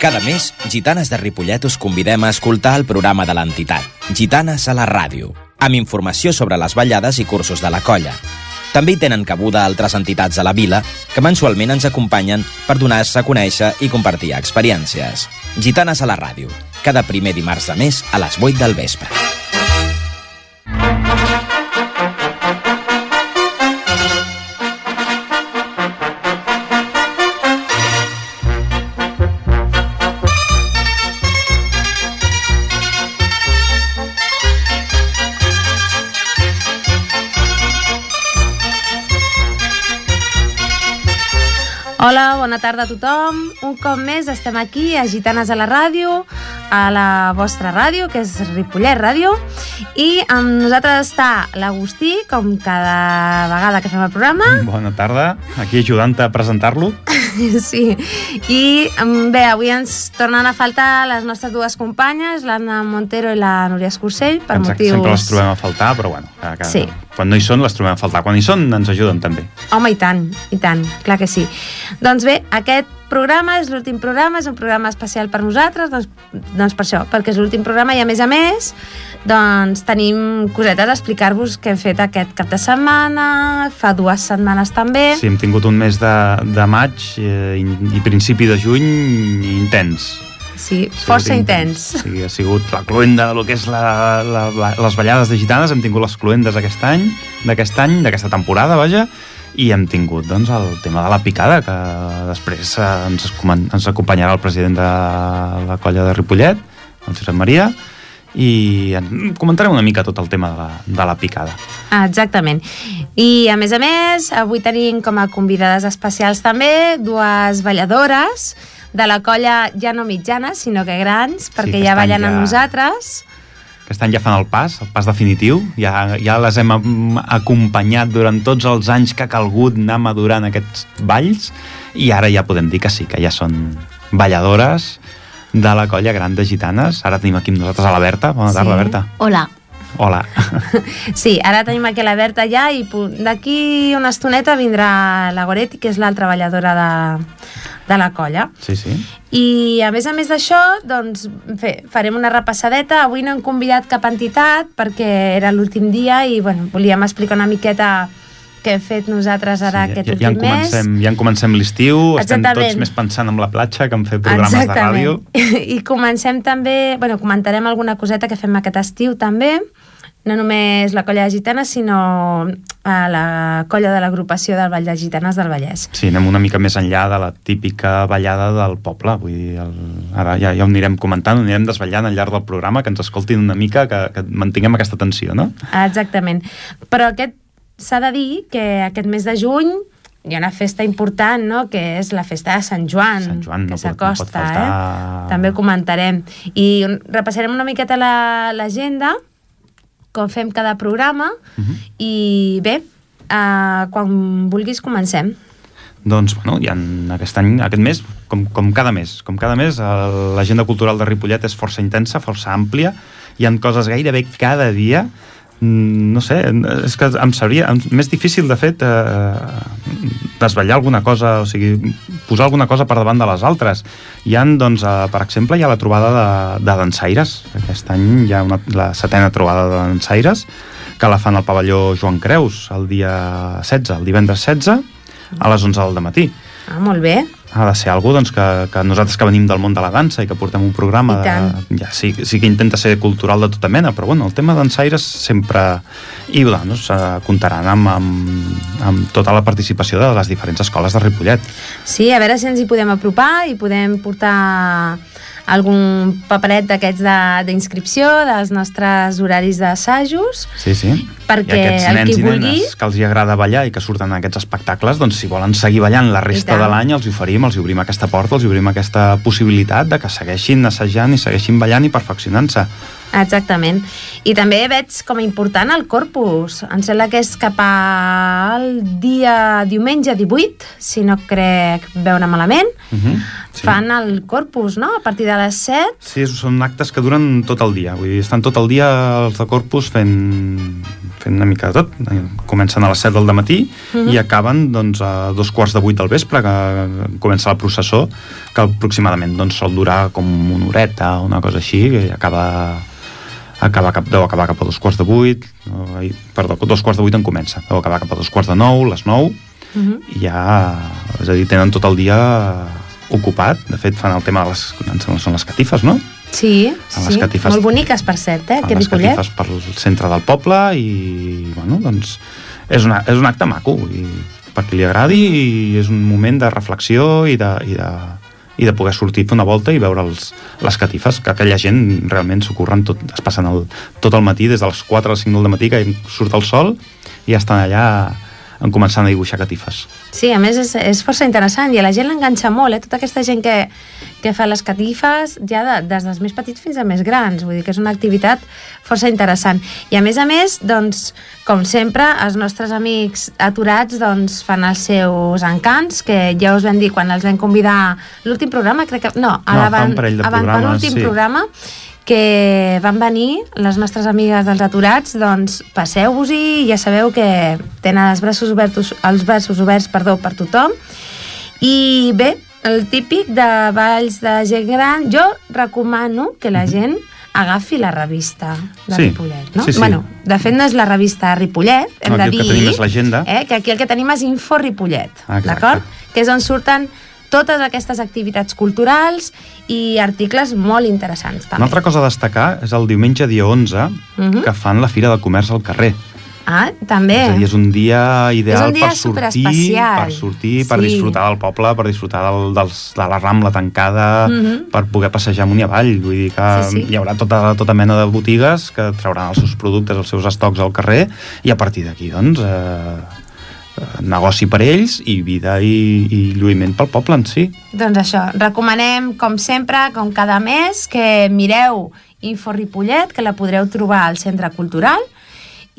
Cada mes, Gitanes de Ripollet us convidem a escoltar el programa de l'entitat, Gitanes a la ràdio, amb informació sobre les ballades i cursos de la colla. També hi tenen cabuda altres entitats de la vila que mensualment ens acompanyen per donar-se a conèixer i compartir experiències. Gitanes a la ràdio, cada primer dimarts de mes a les 8 del vespre. Tarda a tothom. Un cop més estem aquí a Gitanes a la ràdio, a la vostra ràdio, que és Ripollet Ràdio, i amb nosaltres està l'Agustí, com cada vegada que fem el programa. Bona tarda, aquí ajudant a presentar-lo. Sí, i mm, bé, avui ens tornen a faltar les nostres dues companyes, l'Anna Montero i la Núria Escursell, per Exacte, motius... Sempre les trobem a faltar, però bueno, que, que, Sí. quan no hi són les trobem a faltar. Quan hi són ens ajuden també. Home, i tant, i tant, clar que sí. Doncs bé, aquest programa és l'últim programa, és un programa especial per nosaltres, doncs, doncs per això, perquè és l'últim programa i a més a més doncs tenim cosetes a explicar-vos què hem fet aquest cap de setmana, fa dues setmanes també. Sí, hem tingut un mes de, de maig eh, i, i principi de juny intens. Sí, força intens. Sí, ha sigut la cluenda del que és la, la, la, les ballades de gitanes, hem tingut les cluendes aquest any, d'aquest any, d'aquesta temporada, vaja, i hem tingut doncs, el tema de la picada, que després eh, ens, ens acompanyarà el president de la colla de Ripollet, el Josep Maria, i en comentarem una mica tot el tema de la, de la picada. Exactament. I, a més a més, avui tenim com a convidades especials també dues balladores de la colla ja no mitjana, sinó que grans, perquè que ja ballen amb ja- nosaltres. Aquest any ja fan el pas, el pas definitiu, ja, ja les hem acompanyat durant tots els anys que ha calgut anar madurant aquests balls i ara ja podem dir que sí, que ja són balladores de la colla gran de gitanes. Ara tenim aquí amb nosaltres a la Berta. Bona tarda, Sí. Berta. Hola. Hola. Sí, ara tenim aquí la Berta ja i d'aquí una estoneta vindrà la Goretti, que és l'altra balladora de, de la colla. Sí, sí. I a més a més d'això, doncs, fe, farem una repassadeta. Avui no hem convidat cap entitat perquè era l'últim dia i bueno, volíem explicar una miqueta què hem fet nosaltres ara sí, aquest ja, ja, últim mes. comencem, ja en comencem l'estiu, estem Exactament. tots més pensant en la platja que en fer programes de ràdio. I comencem també, bueno, comentarem alguna coseta que fem aquest estiu també, no només la colla de gitanes, sinó a la colla de l'agrupació del Vall de Gitanes del Vallès. Sí, anem una mica més enllà de la típica ballada del poble. Vull dir, el, ara ja, ja ho anirem comentant, ho anirem desvetllant al llarg del programa, que ens escoltin una mica, que, que mantinguem aquesta tensió, no? Exactament. Però aquest s'ha de dir que aquest mes de juny hi ha una festa important, no?, que és la festa de Sant Joan, Sant Joan no que no s'acosta, faltar. eh? També ho comentarem. I repassarem una miqueta la- l'agenda, com fem cada programa, Mhm. i bé, uh, quan vulguis comencem. Doncs, bueno, hi ha aquest any, aquest mes, com, com cada mes, com cada mes, l'agenda cultural de Ripollet és força intensa, força àmplia, hi han coses gairebé cada dia, no sé, és que em sabria em, més difícil, de fet, eh, desvetllar alguna cosa, o sigui, posar alguna cosa per davant de les altres. Hi han, doncs, eh, per exemple, hi ha la trobada de, de dansaires. Aquest any hi ha una, la setena trobada de dansaires, que la fan al pavelló Joan Creus el dia 16, el divendres 16, a les 11 del matí. Ah, molt bé. Ha de ser algú doncs, que, que nosaltres que venim del món de la dansa i que portem un programa de, ja, sí, sí que intenta ser cultural de tota mena, però bueno, el tema dansaires sempre... I doncs, eh, comptaran amb, amb, amb tota la participació de les diferents escoles de Ripollet. Sí, a veure si ens hi podem apropar i podem portar algun paperet d'aquests de- d'inscripció dels nostres horaris d'assajos Sí, sí. Perquè I aquests nens i vulgui- nenes que els hi agrada ballar i que surten a aquests espectacles, doncs si volen seguir ballant la resta de l'any, els oferim, els obrim aquesta porta, els obrim aquesta possibilitat de que segueixin assajant i segueixin ballant i perfeccionant-se. Exactament. I també veig com a important el Corpus. Em sembla que és cap al dia diumenge 18, si no crec veure malament. Uh -huh. sí. Fan el Corpus, no?, a partir de les 7. Sí, són actes que duren tot el dia. Vull dir, estan tot el dia els de Corpus fent, fent una mica de tot. Comencen a les 7 del matí uh -huh. i acaben doncs, a dos quarts de 8 del vespre, que comença la processó, que aproximadament doncs, sol durar com una horeta o una cosa així, i acaba acaba cap, deu acabar cap a dos quarts de vuit, no, perdó, dos quarts de vuit en comença, deu acabar cap a dos quarts de nou, les nou, uh -huh. i ja, és a dir, tenen tot el dia ocupat, de fet fan el tema de les, són les catifes, no? Sí, sí, les catifes, molt boniques per cert, eh, aquest les catifes per centre del poble i, bueno, doncs és, una, és un acte maco i perquè li agradi i és un moment de reflexió i de, i de, i de poder sortir fer una volta i veure els, les catifes, que aquella gent realment s'ho curren tot, es passen el, tot el matí, des de les 4 a les 5 del matí, que surt el sol, i ja estan allà en començant a dibuixar catifes. Sí, a més és, és força interessant i a la gent l'enganxa molt, eh? tota aquesta gent que, que fa les catifes ja de, des dels més petits fins a més grans, vull dir que és una activitat força interessant. I a més a més, doncs, com sempre, els nostres amics aturats doncs, fan els seus encants, que ja us vam dir quan els vam convidar l'últim programa, crec que... No, a no, l'últim programa, programa que van venir les nostres amigues dels aturats, doncs passeu-vos-hi, ja sabeu que tenen els braços oberts, els braços oberts perdó, per tothom. I bé, el típic de balls de gent gran, jo recomano que la gent agafi la revista de sí, Ripollet, no? Sí, sí. Bueno, de fet no és la revista Ripollet, hem no, de dir... que tenim és l'agenda. Eh, que aquí el que tenim és Info Ripollet, d'acord? Que és on surten totes aquestes activitats culturals i articles molt interessants també. Una altra cosa a destacar és el diumenge dia 11 uh -huh. que fan la Fira de Comerç al carrer. Ah, també. És dir, és un dia ideal un dia per sortir, per sortir, sí. per disfrutar del poble, per disfrutar del, dels, de la Rambla tancada, uh -huh. per poder passejar amunt i avall. Vull dir que sí, sí. hi haurà tota, tota mena de botigues que trauran els seus productes, els seus estocs al carrer, i a partir d'aquí, doncs, eh, negoci per ells i vida i, i lluïment pel poble en si. Doncs això, recomanem, com sempre, com cada mes, que mireu Info Ripollet, que la podreu trobar al Centre Cultural,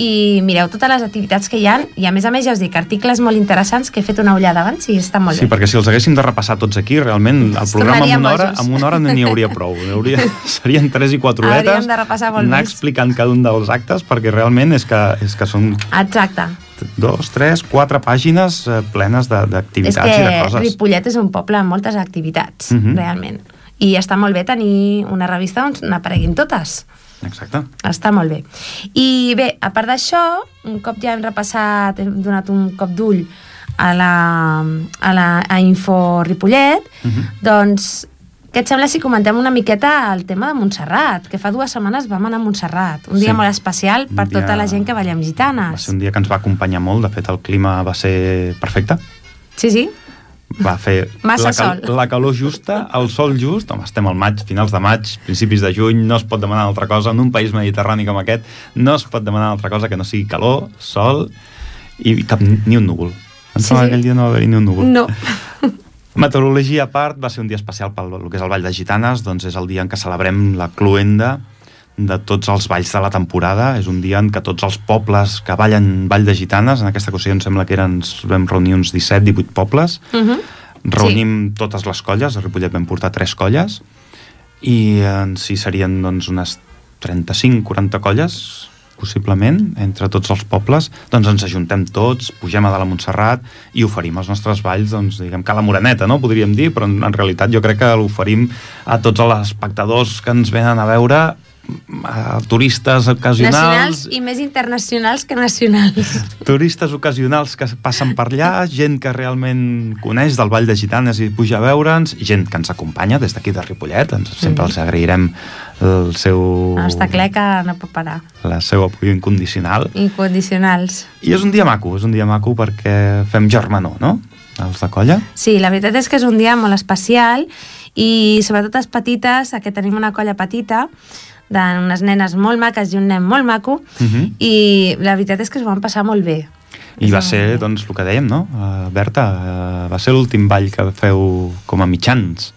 i mireu totes les activitats que hi han i a més a més ja us dic, articles molt interessants que he fet una ullada abans i està molt sí, bé. Sí, perquè si els haguéssim de repassar tots aquí, realment el programa amb una hora, amb una hora no n'hi hauria prou. Hauria, serien 3 i 4 horetes anar més. explicant cada un dels actes perquè realment és que, és que són... Exacte dos, tres, quatre pàgines eh, plenes d'activitats i de coses. Ripollet és un poble amb moltes activitats, uh mhm. -huh. realment. I està molt bé tenir una revista on n'apareguin totes. Exacte. Està molt bé. I bé, a part d'això, un cop ja hem repassat, hem donat un cop d'ull a la, a la a Info Ripollet, uh mhm. -huh. doncs què et sembla si comentem una miqueta el tema de Montserrat? Que fa dues setmanes vam anar a Montserrat. Un dia sí. molt especial per dia... tota la gent que ballem gitanes. Va ser un dia que ens va acompanyar molt. De fet, el clima va ser perfecte. Sí, sí. Va fer Massa la, cal sol. la calor justa, el sol just. Home, estem al maig, finals de maig, principis de juny, no es pot demanar altra cosa. En un país mediterrani com aquest, no es pot demanar altra cosa que no sigui calor, sol i cap, ni un núvol. Em sí, sí. que aquell dia no va haver-hi ni un núvol. No. Meteorologia a part, va ser un dia especial pel que és el Vall de Gitanes, doncs és el dia en què celebrem la cluenda de tots els balls de la temporada. És un dia en què tots els pobles que ballen Vall de Gitanes, en aquesta ocasió em sembla que eren, vam reunir uns 17-18 pobles, uh mhm. -huh. reunim sí. totes les colles, a Ripollet vam portar tres colles, i en si serien doncs, unes 35-40 colles possiblement, entre tots els pobles, doncs ens ajuntem tots, pugem a de la Montserrat i oferim els nostres balls, doncs, diguem que a la Moreneta, no?, podríem dir, però en, en realitat jo crec que l'oferim a tots els espectadors que ens venen a veure turistes ocasionals... Nacionals i més internacionals que nacionals. Turistes ocasionals que passen per allà, gent que realment coneix del Vall de Gitanes i puja a veure'ns, gent que ens acompanya des d'aquí de Ripollet, ens, sempre mm. els agrairem el seu... Està clar que no pot parar. La seva apoyo incondicional. Incondicionals. I és un dia maco, és un dia maco perquè fem germanor, no? Els de colla. Sí, la veritat és que és un dia molt especial i sobretot les petites, que tenim una colla petita, d'unes nenes molt maques i un nen molt maco, uh mhm. -huh. i la veritat és que es van passar molt bé. I va ser, doncs, el que dèiem, no? Uh, Berta, uh, va ser l'últim ball que feu com a mitjans.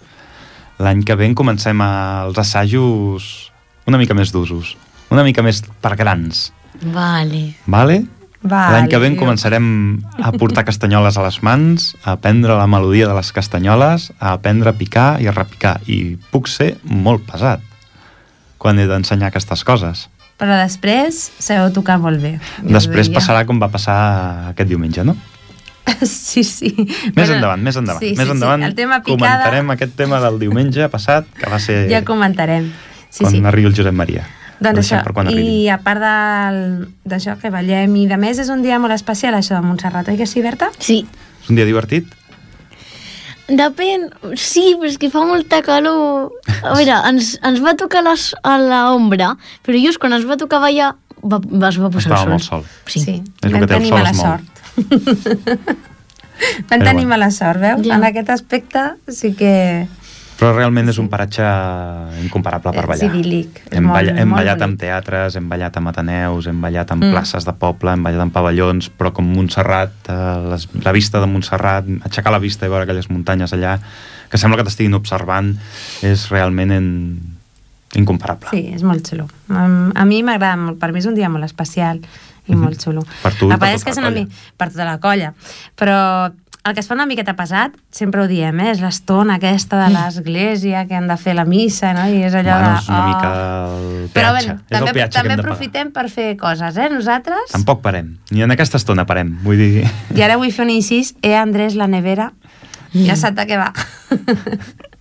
L'any que ve comencem els assajos una mica més d'usos, una mica més per grans, Vale. vale? Vale, L'any que ve en diu. començarem a portar castanyoles a les mans, a aprendre la melodia de les castanyoles, a aprendre a picar i a repicar. I puc ser molt pesat quan he d'ensenyar aquestes coses. Però després sabeu tocar molt bé. Després diria. passarà com va passar aquest diumenge, no? Sí, sí. Més endavant, més endavant. Sí, més sí, endavant sí. El tema picada comentarem aquest tema del diumenge passat, que va ser ja comentarem. Sí, quan sí. arribi el Josep Maria. Doncs això, per quan arribi. i a part del- d'això que ballem i de més, és un dia molt especial això de Montserrat, oi que sí, Berta? Sí. És un dia divertit? Depèn, sí, però és que fa molta calor. A veure, ens, ens va tocar les, a l'ombra, però just quan ens va tocar ballar va, va, es va posar Estava el sol. sol. Sí. sí. És Vam tenir mala sort. Vam tenir bueno. mala sort, veus? Ja. En aquest aspecte sí que... Però realment és un paratge incomparable per ballar. idíl·lic, Hem, molt- balla, hem molt ballat amb teatres, hem ballat amb ateneus, hem ballat amb Mm. places de poble, hem ballat amb pavellons, però com Montserrat, eh, les, la vista de Montserrat, aixecar la vista i veure aquelles muntanyes allà, que sembla que t'estiguin observant, és realment en, incomparable. Sí, és molt xulo. A mi m'agrada molt, per mi és un dia molt especial i Mhm. molt xulo. Per tu i per que és tota que la és una mi... per tota la colla. Però el que es fa una miqueta pesat, sempre ho diem, eh? és l'estona aquesta de l'església, que han de fer la missa, no? I és allò Bueno, de... és una oh. mica el Però peatge. bueno, és també, el peatge també aprofitem per fer coses, eh? Nosaltres... Tampoc parem. Ni en aquesta estona parem. Vull dir... I ara vull fer un incís, eh, Andrés, la nevera, ja sap de què va.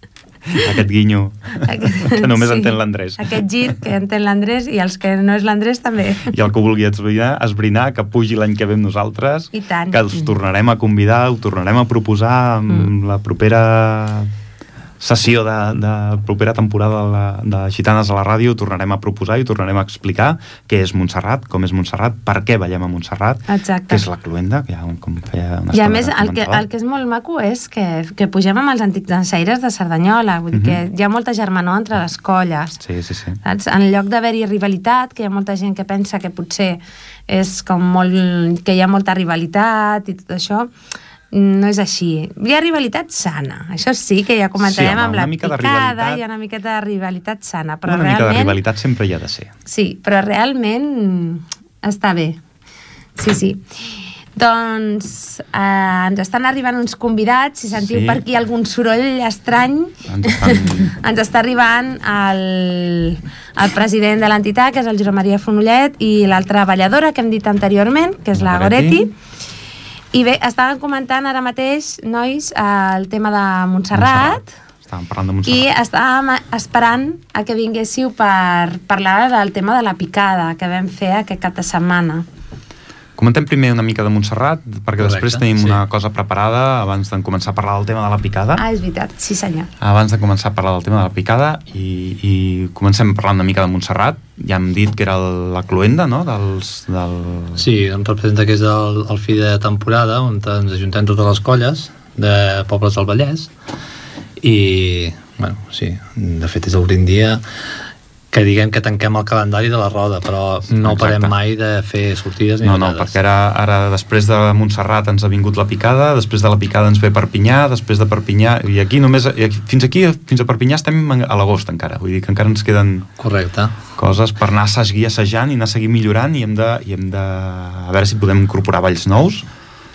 aquest guinyo Aquest- que només sí. entén l'Andrés. Aquest gir que entén l'Andrés i els que no és l'Andrés també. I el que vulgui esbrinar, esbrinar que pugi l'any que ve amb nosaltres, I tant. que els tornarem a convidar, ho tornarem a proposar amb Mm. la propera sessió de, de propera temporada de, la, de Gitanes a la ràdio, ho tornarem a proposar i ho tornarem a explicar què és Montserrat, com és Montserrat, per què ballem a Montserrat, Exacte. què és la cluenda, que ja com feia una I a més, el que, el que és molt maco és que, que pugem amb els antics dansaires de Cerdanyola, vull dir Mhm. que hi ha molta germanor entre les colles. Sí, sí, sí. Saps? En lloc d'haver-hi rivalitat, que hi ha molta gent que pensa que potser és com molt... que hi ha molta rivalitat i tot això, no és així. Hi ha rivalitat sana, això sí, que ja comentarem Sí, home, amb la una mica de picada, rivalitat. hi ha una miqueta de rivalitat sana, però Una mica de realment... rivalitat sempre hi ha de ser. Sí, però realment està bé. Sí, sí. Doncs eh, ens estan arribant uns convidats, si sentiu Sí. per aquí algun soroll estrany, Ens estan... ens està arribant el, el president de l'entitat, que és el Josep Maria Fonollet, i l'altra balladora que hem dit anteriorment, que és la La Goretti. Goretti. I bé, estaven comentant ara mateix, nois, el tema de Montserrat, Estàvem parlant de i Montserrat. estàvem esperant a que vinguéssiu per parlar del tema de la picada que vam fer aquest cap de setmana. Comentem primer una mica de Montserrat, perquè Correcte, després tenim sí. una cosa preparada abans de començar a parlar del tema de la picada. Ah, és veritat, sí senyor. Abans de començar a parlar del tema de la picada i, i comencem parlant una mica de Montserrat. Ja hem dit que era el, la cluenda, no?, dels... Del... Sí, em representa que és el, el fi de temporada on ens ajuntem totes les colles de pobles del Vallès i, bueno, sí, de fet és l'últim dia que diguem que tanquem el calendari de la roda, però no Exacte. parem mai de fer sortides ni No, no, perquè ara, ara després de Montserrat ens ha vingut la picada, després de la picada ens ve Perpinyà, després de Perpinyà, i aquí només, i aquí, fins aquí, fins a Perpinyà estem a l'agost encara, vull dir que encara ens queden Correcte. coses per anar a seguir assajant i anar a seguir millorant i hem de, i hem de a veure si podem incorporar balls nous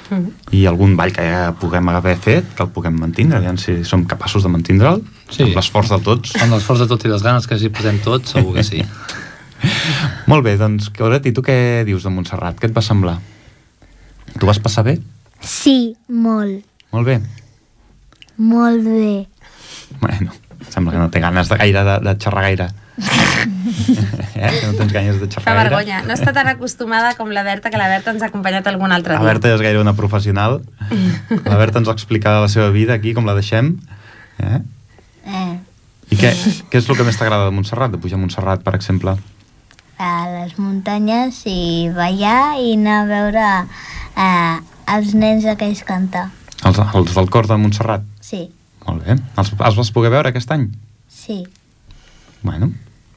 Mm. i algun ball que ja puguem haver fet, que el puguem mantindre, aviam si som capaços de mantindre'l, Sí. amb l'esforç de tots. Amb l'esforç de tot i les ganes que s'hi posem tots, segur que sí. Molt bé, doncs, Coret, i tu què dius de Montserrat? Què et va semblar? Tu vas passar bé? Sí, molt, Molt bé. molt bé. Bueno, sembla que no té ganes de gaire de, de xerrar gaire. eh? Que no tens ganes de Fa xerrar gaire. vergonya. No està tan acostumada com la Berta, que la Berta ens ha acompanyat algun altre La dia. Berta és gaire una professional. La Berta ens explica la seva vida aquí, com la deixem. Eh, I què, què és el que més t'agrada de Montserrat, de pujar a Montserrat, per exemple? a les muntanyes i ballar i anar a veure eh, els nens aquells cantar. Els, els del cor de Montserrat. Sí, Molt bé. Els, els vas poder veure aquest any? sí. Bueno,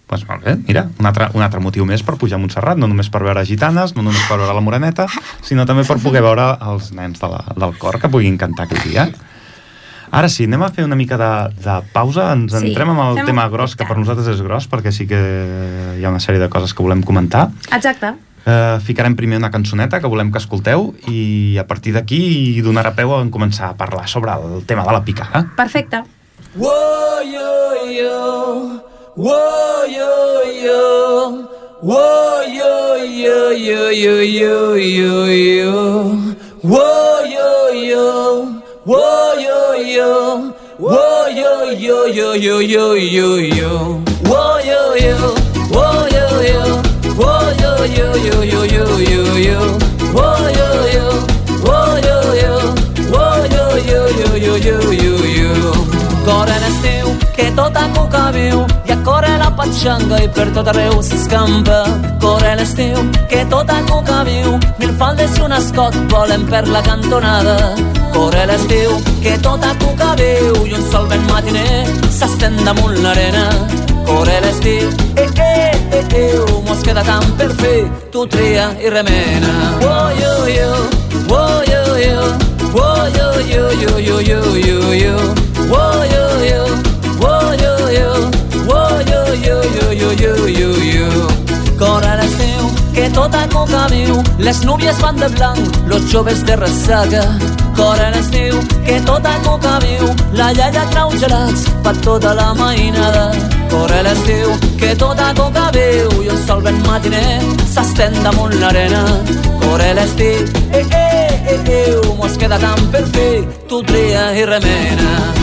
doncs molt bé. Mira, un altre, un altre motiu més per pujar a Montserrat, no només per veure gitanes, no només per veure la Moreneta, sinó també per poder veure els nens de la, del cor que puguin cantar aquell dia. Ara sí, anem a fer una mica de, de pausa, ens Sí, entrem amb el fem tema gros, que per nosaltres és gros, perquè sí que hi ha una sèrie de coses que volem comentar. Exacte. Uh, ficarem primer una cançoneta que volem que escolteu i a partir d'aquí donarà peu a començar a parlar sobre el tema de la picada. Perfecte. Whoa, yo, yo. Whoa, yo, yo. Whoa, yo, yo, yo, yo, yo, yo, yo. Whoa, yo, yo. Yo, yo, yo, yo, yo, yo. Whoa, yo, yo. Whoa, yo, yo. Whoa, yo, yo, yo, yo, yo, yo, que tot cuca viu, i a corre la patxanga i per tot arreu s'escampa. Corre l'estiu, que tot a cuca viu, mil faldes i un escot volen per la cantonada. Corre l'estiu, que tot a cuca viu, i un sol ben matiner s'estén damunt l'arena. Corre l'estiu, eh, eh, eh, eh, mos queda tant per fer, tu tria i remena. Oh, yo, yo, oh, yo, yo, oh, yo, yo, yo, yo, yo, yo, yo. Oh, yo, yo, tot a coca viu, les núvies van de blanc, los joves de ressaca. Corre l'estiu, que tot a coca viu, la iaia trau gelats per tota la mainada. Corre l'estiu, que tot a coca viu, i el sol ben matiner s'estén damunt l'arena. Corre l'estiu, eh, eh, eh, eh, mos queda tant per fer, tu tria i remena.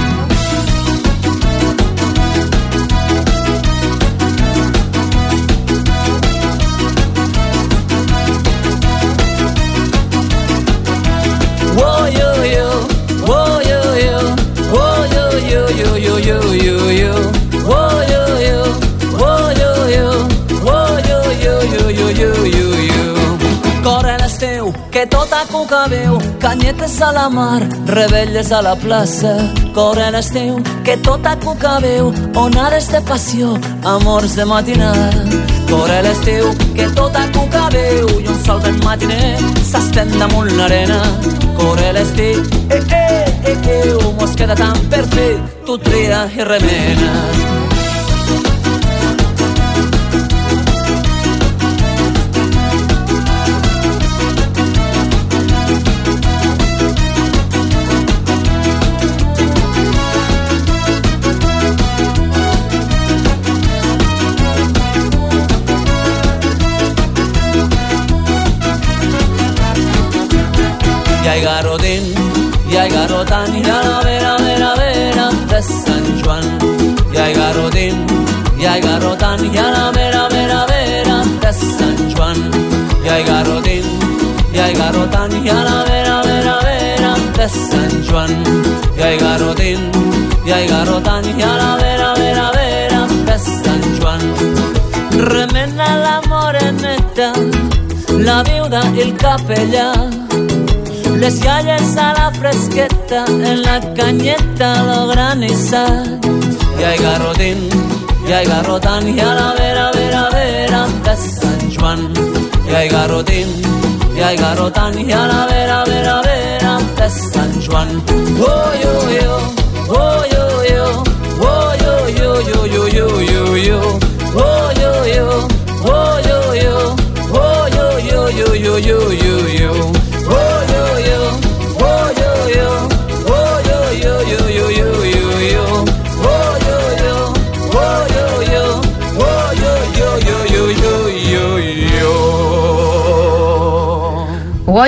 L'estiu, que tot a cuca veu, canyetes a la mar, rebelles a la plaça. Corre l'estiu, que tot a cuca veu, onades de passió, amors de matinada. Corre l'estiu, que tot a cuca veu, i un sol ben matiner s'estén damunt l'arena. Corre l'estiu, eh, eh, eh, eh, mos queda tant per fer, tu tria i remena. I ai garotín, i ai garotan, i a la vera, vera, vera de Sant Joan. I ai garotín, i ai garotan, i a la vera, vera, vera de Sant Joan. I ai garotín, i ai garotan, i a la vera, vera, vera de Sant Joan. I ai garotín, i ai garotan, i a la vera, vera, vera de Sant Joan. Remena la moreneta, la viuda i el capellà, les iaies a la fresqueta, en la canyeta lo granissat. I ai garrotín, i ai garrotant, i a la vera, vera, vera de Sant Joan. I ai garrotín, i ai garrotant, i a la vera, vera, vera de Sant Joan. Oh, yo, yo, oh, yo, yo, oh, yo, yo, yo, yo, yo, yo, yo. Oh, yo, yo, oh, yo, yo, oh, yo, yo, yo, yo, yo, yo,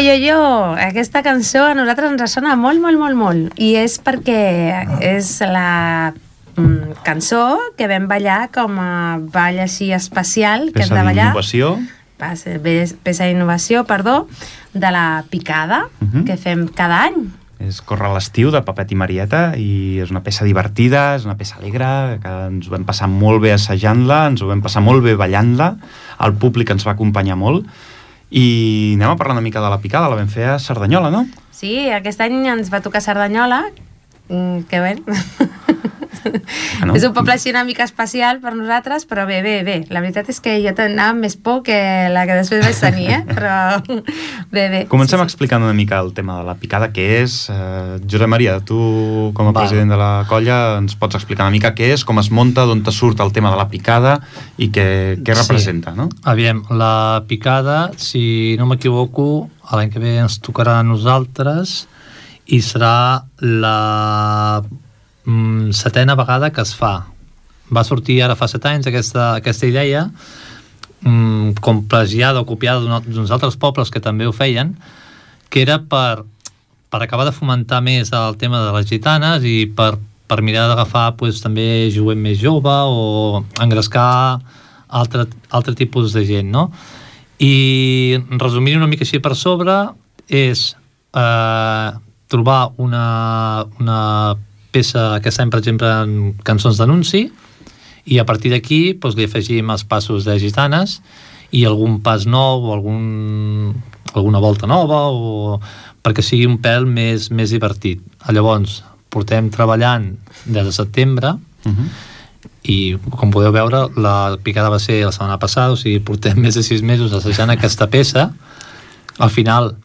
Uo, yo, yo, aquesta cançó a nosaltres ens sona molt, molt, molt, molt. I és perquè és la mm, cançó que vam ballar com a ball així especial que Peça hem de ballar. d'innovació. Peça peça d'innovació, perdó, de la picada, Mhm. que fem cada any. És Corre l'estiu de Papet i Marieta i és una peça divertida, és una peça alegre, que ens ho vam passar molt bé assajant-la, ens ho vam passar molt bé ballant-la, el públic ens va acompanyar molt i anem a parlar una mica de la picada, la vam fer a Cerdanyola, no? Sí, aquest any ens va tocar Cerdanyola, mm, que bé. Ah, no? És un poble així una mica especial per nosaltres, però bé, bé, bé. La veritat és que jo anava amb més por que la que després vaig tenir, eh? Però bé, bé. Comencem sí, sí. explicant una mica el tema de la picada, què és. Eh, Josep Maria, tu com a Val. president de la colla ens pots explicar una mica què és, com es munta, d'on te surt el tema de la picada i què, què Sí. representa, no? Aviam, la picada, si no m'equivoco, l'any que ve ens tocarà a nosaltres i serà la mm, setena vegada que es fa. Va sortir ara fa set anys aquesta, aquesta idea mm, com plagiada o copiada d'uns altres pobles que també ho feien, que era per, per acabar de fomentar més el tema de les gitanes i per, per mirar d'agafar pues, també jovent més jove o engrescar altre, altre tipus de gent, no? I resumint una mica així per sobre és eh, trobar una, una peça que està, per exemple, en cançons d'anunci i a partir d'aquí doncs, li afegim els passos de gitanes i algun pas nou o algun, alguna volta nova o perquè sigui un pèl més, més divertit. Llavors, portem treballant des de setembre Uh -huh. i com podeu veure la picada va ser la setmana passada o sigui, portem més de sis mesos assajant aquesta peça al final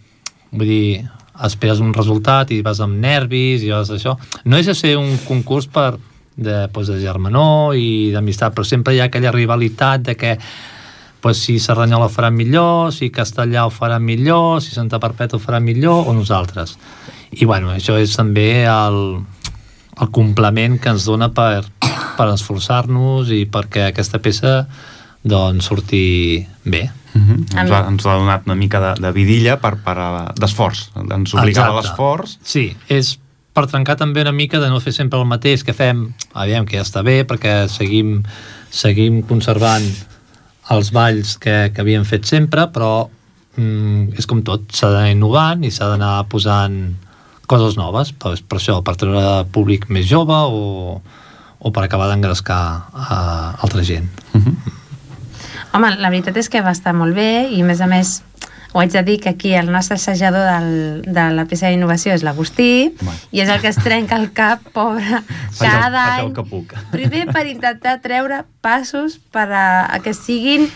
vull dir, esperes un resultat i vas amb nervis i vas això no és ser un concurs per de, pues, de germanor i d'amistat però sempre hi ha aquella rivalitat de que pues, si Cerdanyola ho farà millor, si Castellà ho farà millor, si Santa Perpètua ho farà millor o nosaltres. I bueno, això és també el, el complement que ens dona per, per esforçar-nos i perquè aquesta peça doncs surti bé. Uh -huh. A Ens, ha, ens ha donat una mica de, de vidilla per, per d'esforç. Ens obligava a l'esforç. Sí, és per trencar també una mica de no fer sempre el mateix que fem, aviam, que ja està bé, perquè seguim, seguim conservant els balls que, que havíem fet sempre, però mm, és com tot, s'ha d'anar innovant i s'ha d'anar posant coses noves, per, per això, per treure públic més jove o, o per acabar d'engrescar a altra gent. Home, la veritat és que va estar molt bé i a més a més ho haig de dir que aquí el nostre assajador del, de la peça d'innovació és l'Agustí i és el que es trenca el cap, pobre, Faig el- cada el any. que puc. Primer per intentar treure passos per a, a que siguin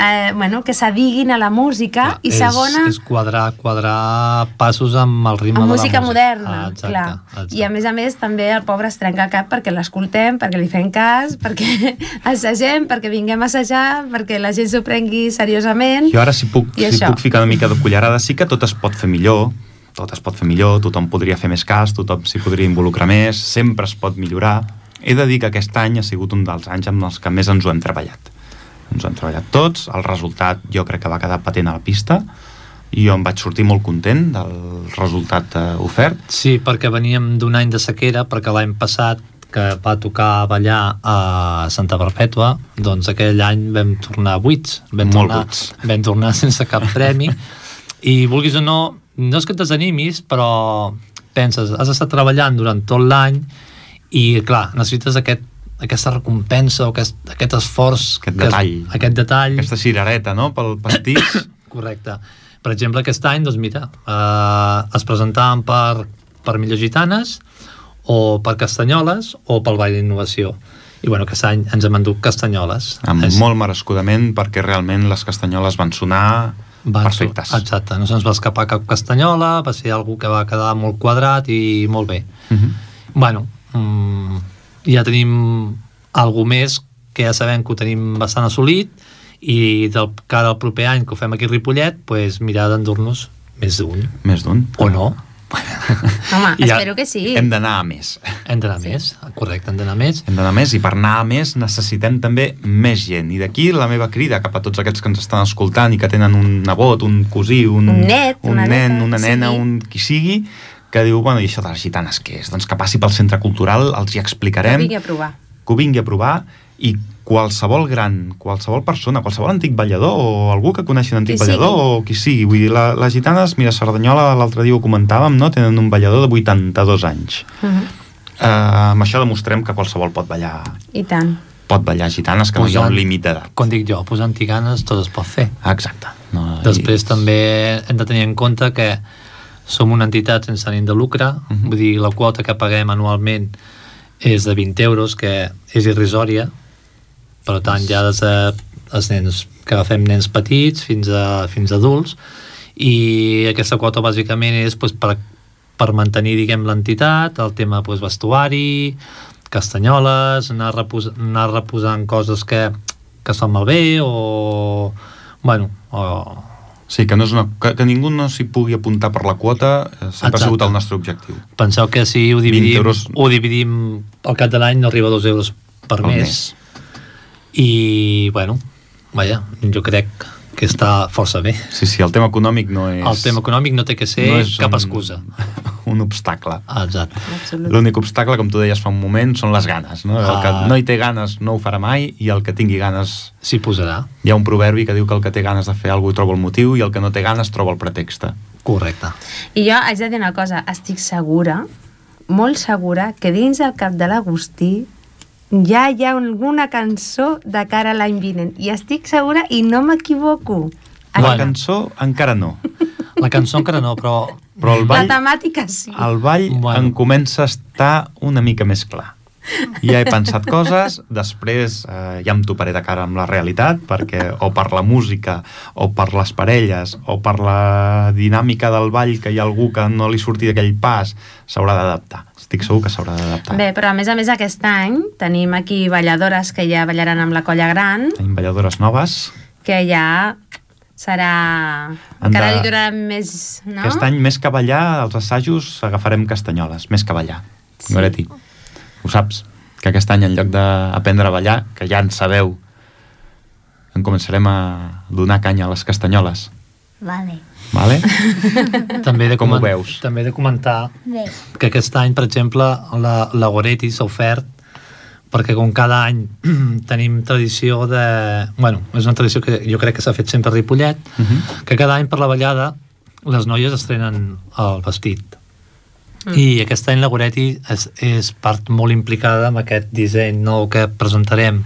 eh, bueno, que s'adiguin a la música Clar, i és, segona És quadrar, quadrar passos amb el ritme amb de la música. moderna, Ah, exacte, clar. exacte. I a més a més també el pobre es trenca el cap perquè l'escoltem, perquè li fem cas, perquè assagem, perquè vinguem a assajar, perquè la gent s'ho prengui seriosament. Jo ara si puc, si això. puc ficar una mica de cullerada, sí que tot es pot fer millor, tot es pot fer millor, tothom podria fer més cas, tothom s'hi podria involucrar més, sempre es pot millorar. He de dir que aquest any ha sigut un dels anys amb els que més ens ho hem treballat. Ens hem treballat tots, el resultat jo crec que va quedar patent a la pista, i jo em vaig sortir molt content del resultat eh, ofert. Sí, perquè veníem d'un any de sequera, perquè l'any passat que va tocar ballar a Santa Perpètua, doncs aquell any vam tornar buits, vam, Molt tornar, buits. vam tornar sense cap premi, i vulguis o no, no és que et desanimis, però penses, has estat treballant durant tot l'any i, clar, necessites aquest, aquesta recompensa o aquest, aquest esforç Aquest que es- detall. aquest detall Aquesta cirereta, no?, pel pastís. Correcte. Per exemple, aquest any, doncs mira, eh, es presentaven per, per millor gitanes o per castanyoles o pel Ball d'Innovació. I bueno, aquest any ens hem endut castanyoles. amb És- molt merescudament, perquè realment les castanyoles van sonar van perfectes. Exacte, no se'ns va escapar cap castanyola, va ser algú que va quedar molt quadrat i molt bé. Uh -huh. Bueno, mm, ja tenim algú més que ja sabem que ho tenim bastant assolit i del cara al proper any que ho fem aquí a Ripollet, pues, mirar d'endur-nos més d'un. Més d'un. O no. Home, I ja- espero que sí. Hem d'anar a més. Hem d'anar més, correcte, hem d'anar més. Hem d'anar més i per anar a més necessitem també més gent. I d'aquí la meva crida cap a tots aquests que ens estan escoltant i que tenen un nebot, un cosí, un, Un net, un una nen, neta, una nena, sí. un qui sigui, que diu, bueno, i això de les gitanes què és? Doncs que passi pel centre cultural, els hi Que explicarem, vingui a provar. que ho vingui a provar i qualsevol gran, qualsevol persona, qualsevol antic ballador o algú que coneixi un antic Qui ballador sigui. o qui sigui. Vull dir, la, les gitanes, mira, Cerdanyola l'altre dia ho comentàvem, no? tenen un ballador de 82 anys. Uh -huh. Uh, amb això demostrem que qualsevol pot ballar I tant. pot ballar gitanes, que no hi ha Posant- un límit d'edat. Com dic jo, posant tiganes tot es pot fer. Exacte. No, Després també hem de tenir en compte que som una entitat sense ànim de lucre, Mhm. vull dir, la quota que paguem anualment és de 20 euros, que és irrisòria, per tant ja des de els nens, que agafem nens petits fins a, fins a adults, i aquesta quota bàsicament és pues, per, per mantenir diguem l'entitat, el tema pues, vestuari, castanyoles, anar, repos, anar reposant coses que, que estan malbé o... Bueno, o, Sí, que, no és una, que, que ningú no s'hi pugui apuntar per la quota eh, sempre Exacte. ha sigut el nostre objectiu. Penseu que si ho 20 dividim, euros. ho dividim al cap de l'any no arriba a dos euros per Al mes. I, bueno, vaja, jo crec que està força bé. Sí, sí, el tema econòmic no és... El tema econòmic no té que ser no cap un- excusa. Un obstacle. Exacte. L'únic obstacle, com tu deies fa un moment, són les ganes. No? El que Ah. no hi té ganes no ho farà mai i el que tingui ganes... S'hi posarà. Hi ha un proverbi que diu que el que té ganes de fer alguna cosa troba el motiu i el que no té ganes troba el pretext. Correcte. I jo haig de dir una cosa, estic segura, molt segura, que dins del cap de l'Agustí ja hi ha alguna cançó de cara a l'any vinent. I estic segura i no m'equivoco. La Bueno. cançó encara no, La cançó encara no, però... però el La ball, temàtica sí. el ball Bueno. en comença a estar una mica més clar. Ja he pensat coses, després eh, ja em toparé de cara amb la realitat, perquè o per la música, o per les parelles, o per la dinàmica del ball, que hi ha algú que no li surti d'aquell pas, s'haurà d'adaptar. Estic segur que s'haurà d'adaptar. Bé, però a més a més aquest any tenim aquí balladores que ja ballaran amb la colla gran, Tenim balladores noves. que ja serà... Encara de- li durarà més... No? Aquest any, més que ballar, als assajos agafarem castanyoles, més que ballar. Sí. Goretti, ho saps? Que aquest any, en lloc d'aprendre a ballar, que ja en sabeu, en començarem a donar canya a les castanyoles. Vale. Vale? També de Com ho veus? També de comentar Bé. que aquest any, per exemple, la, la Goretti s'ha ofert perquè com cada any tenim tradició de... Bueno, és una tradició que jo crec que s'ha fet sempre a Ripollet, Uh -huh. que cada any per la ballada les noies estrenen el vestit. Mm. I aquest any la Goretti és, és part molt implicada amb aquest disseny nou que presentarem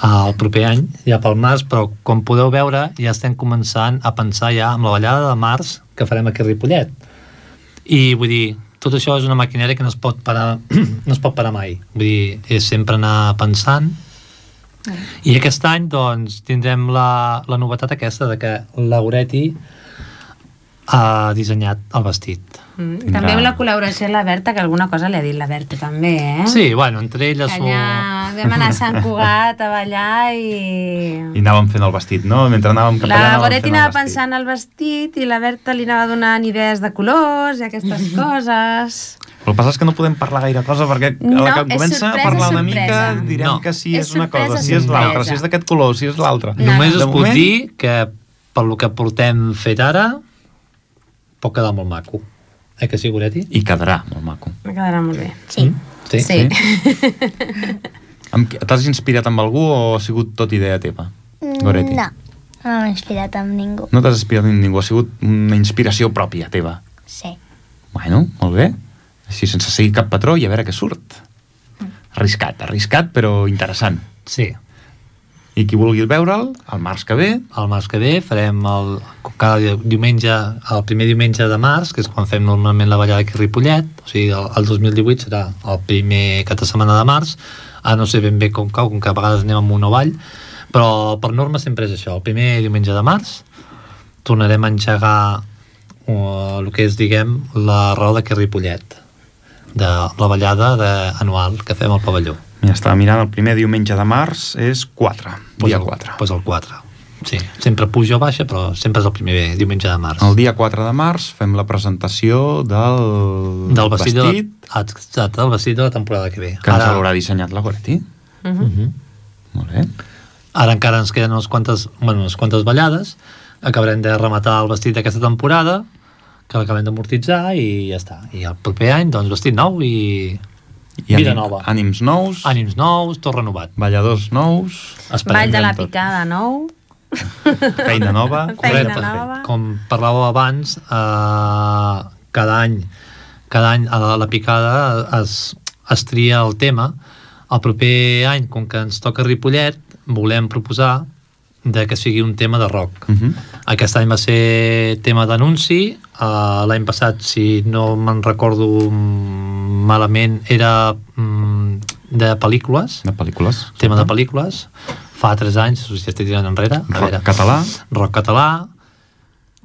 el proper any, ja pel març, però com podeu veure ja estem començant a pensar ja amb la ballada de març que farem aquí a Ripollet. I vull dir, tot això és una maquinària que no es pot parar, no es pot parar mai. Vull dir, és sempre anar pensant i aquest any doncs tindrem la, la novetat aquesta de que la Goretti ha dissenyat el vestit. Mm. Tindrà- També amb la col·laboració de la Berta, que alguna cosa li ha dit la Berta també, eh? Sí, bueno, entre elles... Que ho- allà vam anar a Sant Cugat a ballar i... I anàvem fent el vestit, no? Mentre anàvem cap allà La anàvem Goretti anava pensant el vestit i la Berta li anava donant idees de colors i aquestes coses. Però el que passa és que no podem parlar gaire cosa perquè No, a la que comença sorpresa, a parlar una sorpresa. mica direm No. que si És és, una cosa, sorpresa, si és l'altra, si és d'aquest color, si és l'altre. No. Només us puc moment- dir que per lo que portem fet ara pot quedar molt maco. Eh que sí, Goretti? I quedarà molt maco. Me quedarà molt bé. Sí. Sí. Sí. Amb qui- T'has inspirat amb algú o ha sigut tot idea teva? Goretti? Mm, No, no m'he inspirat amb ningú. No t'has inspirat amb ningú, ha sigut una inspiració pròpia teva. Sí. Bueno, molt bé. Així sense seguir cap patró i a veure què surt. Arriscat, arriscat, però interessant. Sí. I qui vulgui veure'l, el març que ve, El març que ve farem el, cada diumenge, el primer diumenge de març, que és quan fem normalment la ballada aquí a Ripollet, o sigui, el, el 2018 serà el primer cap de setmana de març, ara no sé ben bé com cau, com que a vegades anem amb un ball, però per norma sempre és això, el primer diumenge de març. Tornarem a engegar uh, el que és, diguem, la raó d'aquí a Ripollet, de la ballada de, anual que fem al pavelló. Ja estava mirant, el primer diumenge de març és 4, dia el, 4. Pues el 4. Sí, sempre puja o baixa, però sempre és el primer diumenge de març. El dia 4 de març fem la presentació del, del vestit, vestit De la, exacte, el vestit de la temporada que ve. que ens l'haurà dissenyat la Goretti. Uh -huh. Mhm. Molt bé. Ara encara ens queden unes quantes, bueno, unes quantes ballades, acabarem de rematar el vestit d'aquesta temporada, que l'acabem d'amortitzar i ja està. I el proper any, doncs, vestit nou i I vida ànim- nova. Ànims nous, Ànims nous, tot renovat. balladors nous, Esperem Ball de la tot. picada nou. feina nova. Feina Correcte. nova. Com parlàveu abans, eh, cada any cada any a la, la picada es, es tria el tema. El proper any, com que ens toca Ripollet, volem proposar de que sigui un tema de rock. Uh -huh. Aquest any va ser tema d'anunci, uh, l'any passat, si no me'n recordo malament, era mm, de pel·lícules, De pel·lícules. tema de pel·lícules. Fa 3 anys, sigui, estic tirant enrere. Rock català. Rock català.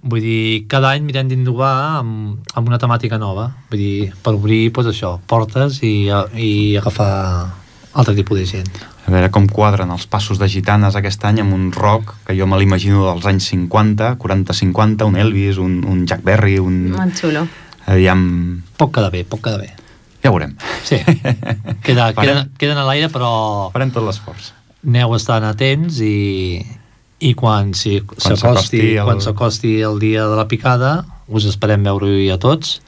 Vull dir, cada any mirem d'innovar amb, amb una temàtica nova. Vull dir, per obrir, doncs això, portes i, i agafar altre tipus de gent. A veure com quadren els passos de gitanes aquest any amb un rock que jo me l'imagino dels anys 50, 40-50, un Elvis, un, un Jack Berry, un... Molt xulo. Aviam... Pot quedar bé, pot quedar bé. Ja veurem. Sí, Queda, Farem- queden, queden a l'aire, però Farem tot l'esforç. aneu estant atents i, i quan si Quan s'acosti s'acosti el- quan s'acosti el dia de la picada us esperem veure-hi a tots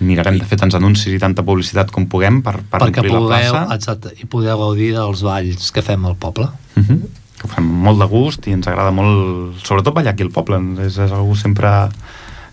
Mirarem de fer tants anuncis i tanta publicitat com puguem per, per perquè omplir la pugueu, plaça. exacte, i podeu gaudir dels balls que fem al poble. Uh -huh. que ho fem molt de gust i ens agrada molt, sobretot ballar aquí al poble, és, és algú sempre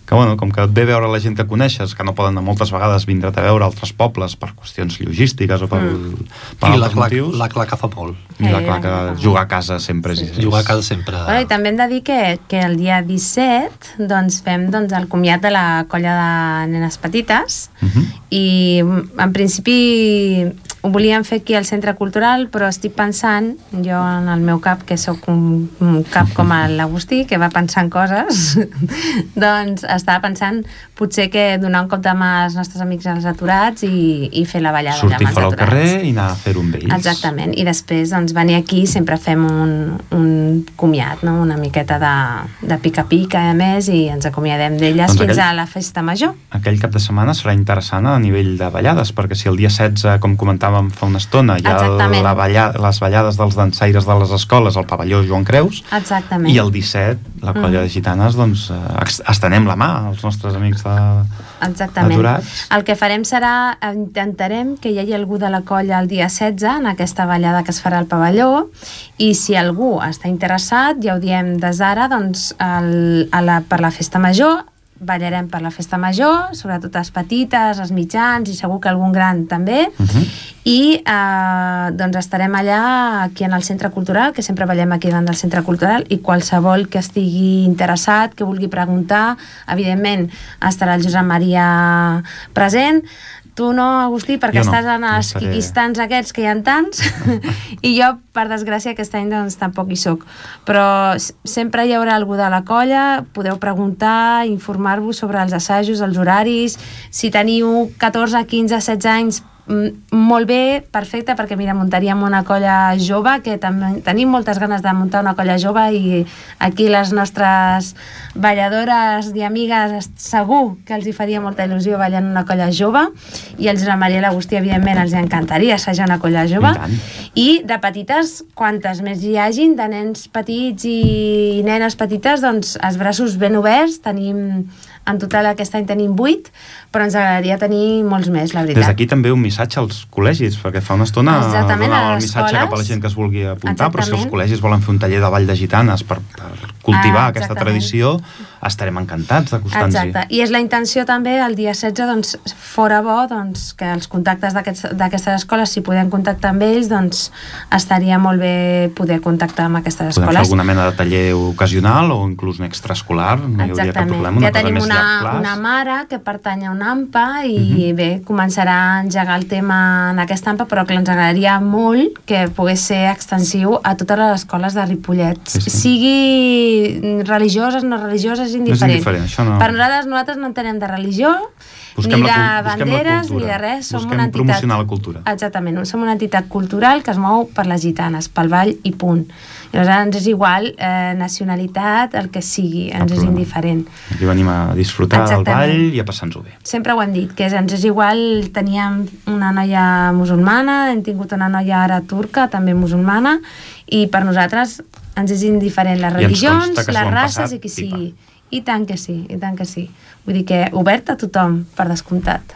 que, bueno, com que et ve veure la gent que coneixes, que no poden moltes vegades vindre't a veure altres pobles per qüestions logístiques o per, mm. per I la altres clar, motius, la clar que fa molt. i la Eh, clar que jugar a casa sempre és... és Jugar a casa sempre... Bueno, I també hem de dir que, que el dia 17 doncs, fem doncs, el comiat de la colla de nenes petites Uh -huh. i en principi ho volíem fer aquí al Centre Cultural però estic pensant, jo en el meu cap que sóc un, un cap com l'Agustí que va pensant coses doncs estava pensant potser que donar un cop de mà als nostres amics als aturats i, i fer la ballada Sortir amb els fora al aturats. carrer i anar a fer-ho amb ells. Exactament, i després doncs, venir aquí sempre fem un, un comiat, no? una miqueta de, de pica-pica a més i ens acomiadem d'elles Doncs fins aquell- a la festa major. Aquell cap de setmana serà interessant a nivell de ballades, perquè si el dia 16, com comentàvem fa una estona, hi ha Exactament. la balla, les ballades dels dansaires de les escoles al pavelló Joan Creus, Exactament. i el 17, la colla Mm. de gitanes, doncs, eh, estenem la mà als nostres amics de... Exactament. aturats. El que farem serà, intentarem que hi hagi algú de la colla el dia 16 en aquesta ballada que es farà al pavelló i si algú està interessat, ja ho diem des d'ara, doncs el, a la, per la festa major ballarem per la festa major, sobretot les petites, els mitjans i segur que algun gran també, Uh -huh. i eh, doncs estarem allà aquí en el Centre Cultural, que sempre ballem aquí davant del Centre Cultural, i qualsevol que estigui interessat, que vulgui preguntar, evidentment estarà el Josep Maria present, tu no, Agustí, perquè Jo no, estàs en els estaré- quiquistans aquests que hi ha tants, i jo, per desgràcia, aquest any doncs tampoc hi sóc. Però sempre hi haurà algú de la colla, podeu preguntar, informar-vos sobre els assajos, els horaris, si teniu 14, 15, 16 anys, molt bé, perfecte, perquè mira, muntaríem una colla jove, que també tenim moltes ganes de muntar una colla jove i aquí les nostres balladores i amigues segur que els hi faria molta il·lusió ballar en una colla jove i els Josep Maria i l'Agustí evidentment els encantaria assajar una colla jove. I i de petites, quantes més hi hagin, de nens petits i nenes petites, doncs els braços ben oberts, tenim en total aquest any tenim 8, però ens agradaria tenir molts més, la veritat. Des d'aquí també un missatge als col·legis, perquè fa una estona Exactament, donava el missatge escoles. cap a la gent que es vulgui apuntar, però si els Exactament. col·legis volen fer un taller de ball de gitanes per, per cultivar Ah, aquesta exactament. tradició, estarem encantats d'acostar-nos-hi. Exacte, i és la intenció també el dia 16, doncs, fora bo doncs, que els contactes d'aquestes escoles, si podem contactar amb ells, doncs estaria molt bé poder contactar amb aquestes Podem fer escoles. alguna mena de taller ocasional o inclús un extraescolar, no hi hauria cap Exactament. problema, una ja tenim més una, mare que pertany a una AMPA i Mhm. bé, començarà a engegar el tema en aquesta AMPA, però que ens agradaria molt que pogués ser extensiu a totes les escoles de Ripollet. Sí, sí. Sigui religioses, no religioses, indiferent. indiferent, això no- Per nosaltres, nosaltres no entenem de religió, Busquem ni la de la banderes, ni cultura. de res. Som Busquem una entitat... promocionar la cultura. Exactament, som una entitat cultural que es mou per les gitanes, pel ball i punt. Llavors ens és igual eh, nacionalitat, el que sigui, ens és indiferent. Aquí venim a disfrutar del Exactament. ball i a passar-nos-ho bé. Sempre ho hem dit, que és, ens és igual, teníem una noia musulmana, hem tingut una noia ara turca, també musulmana, i per nosaltres ens és indiferent les I religions, les races passat i qui pipa. sigui. I tant que sí, i tant que sí. Vull dir que obert a tothom, per descomptat.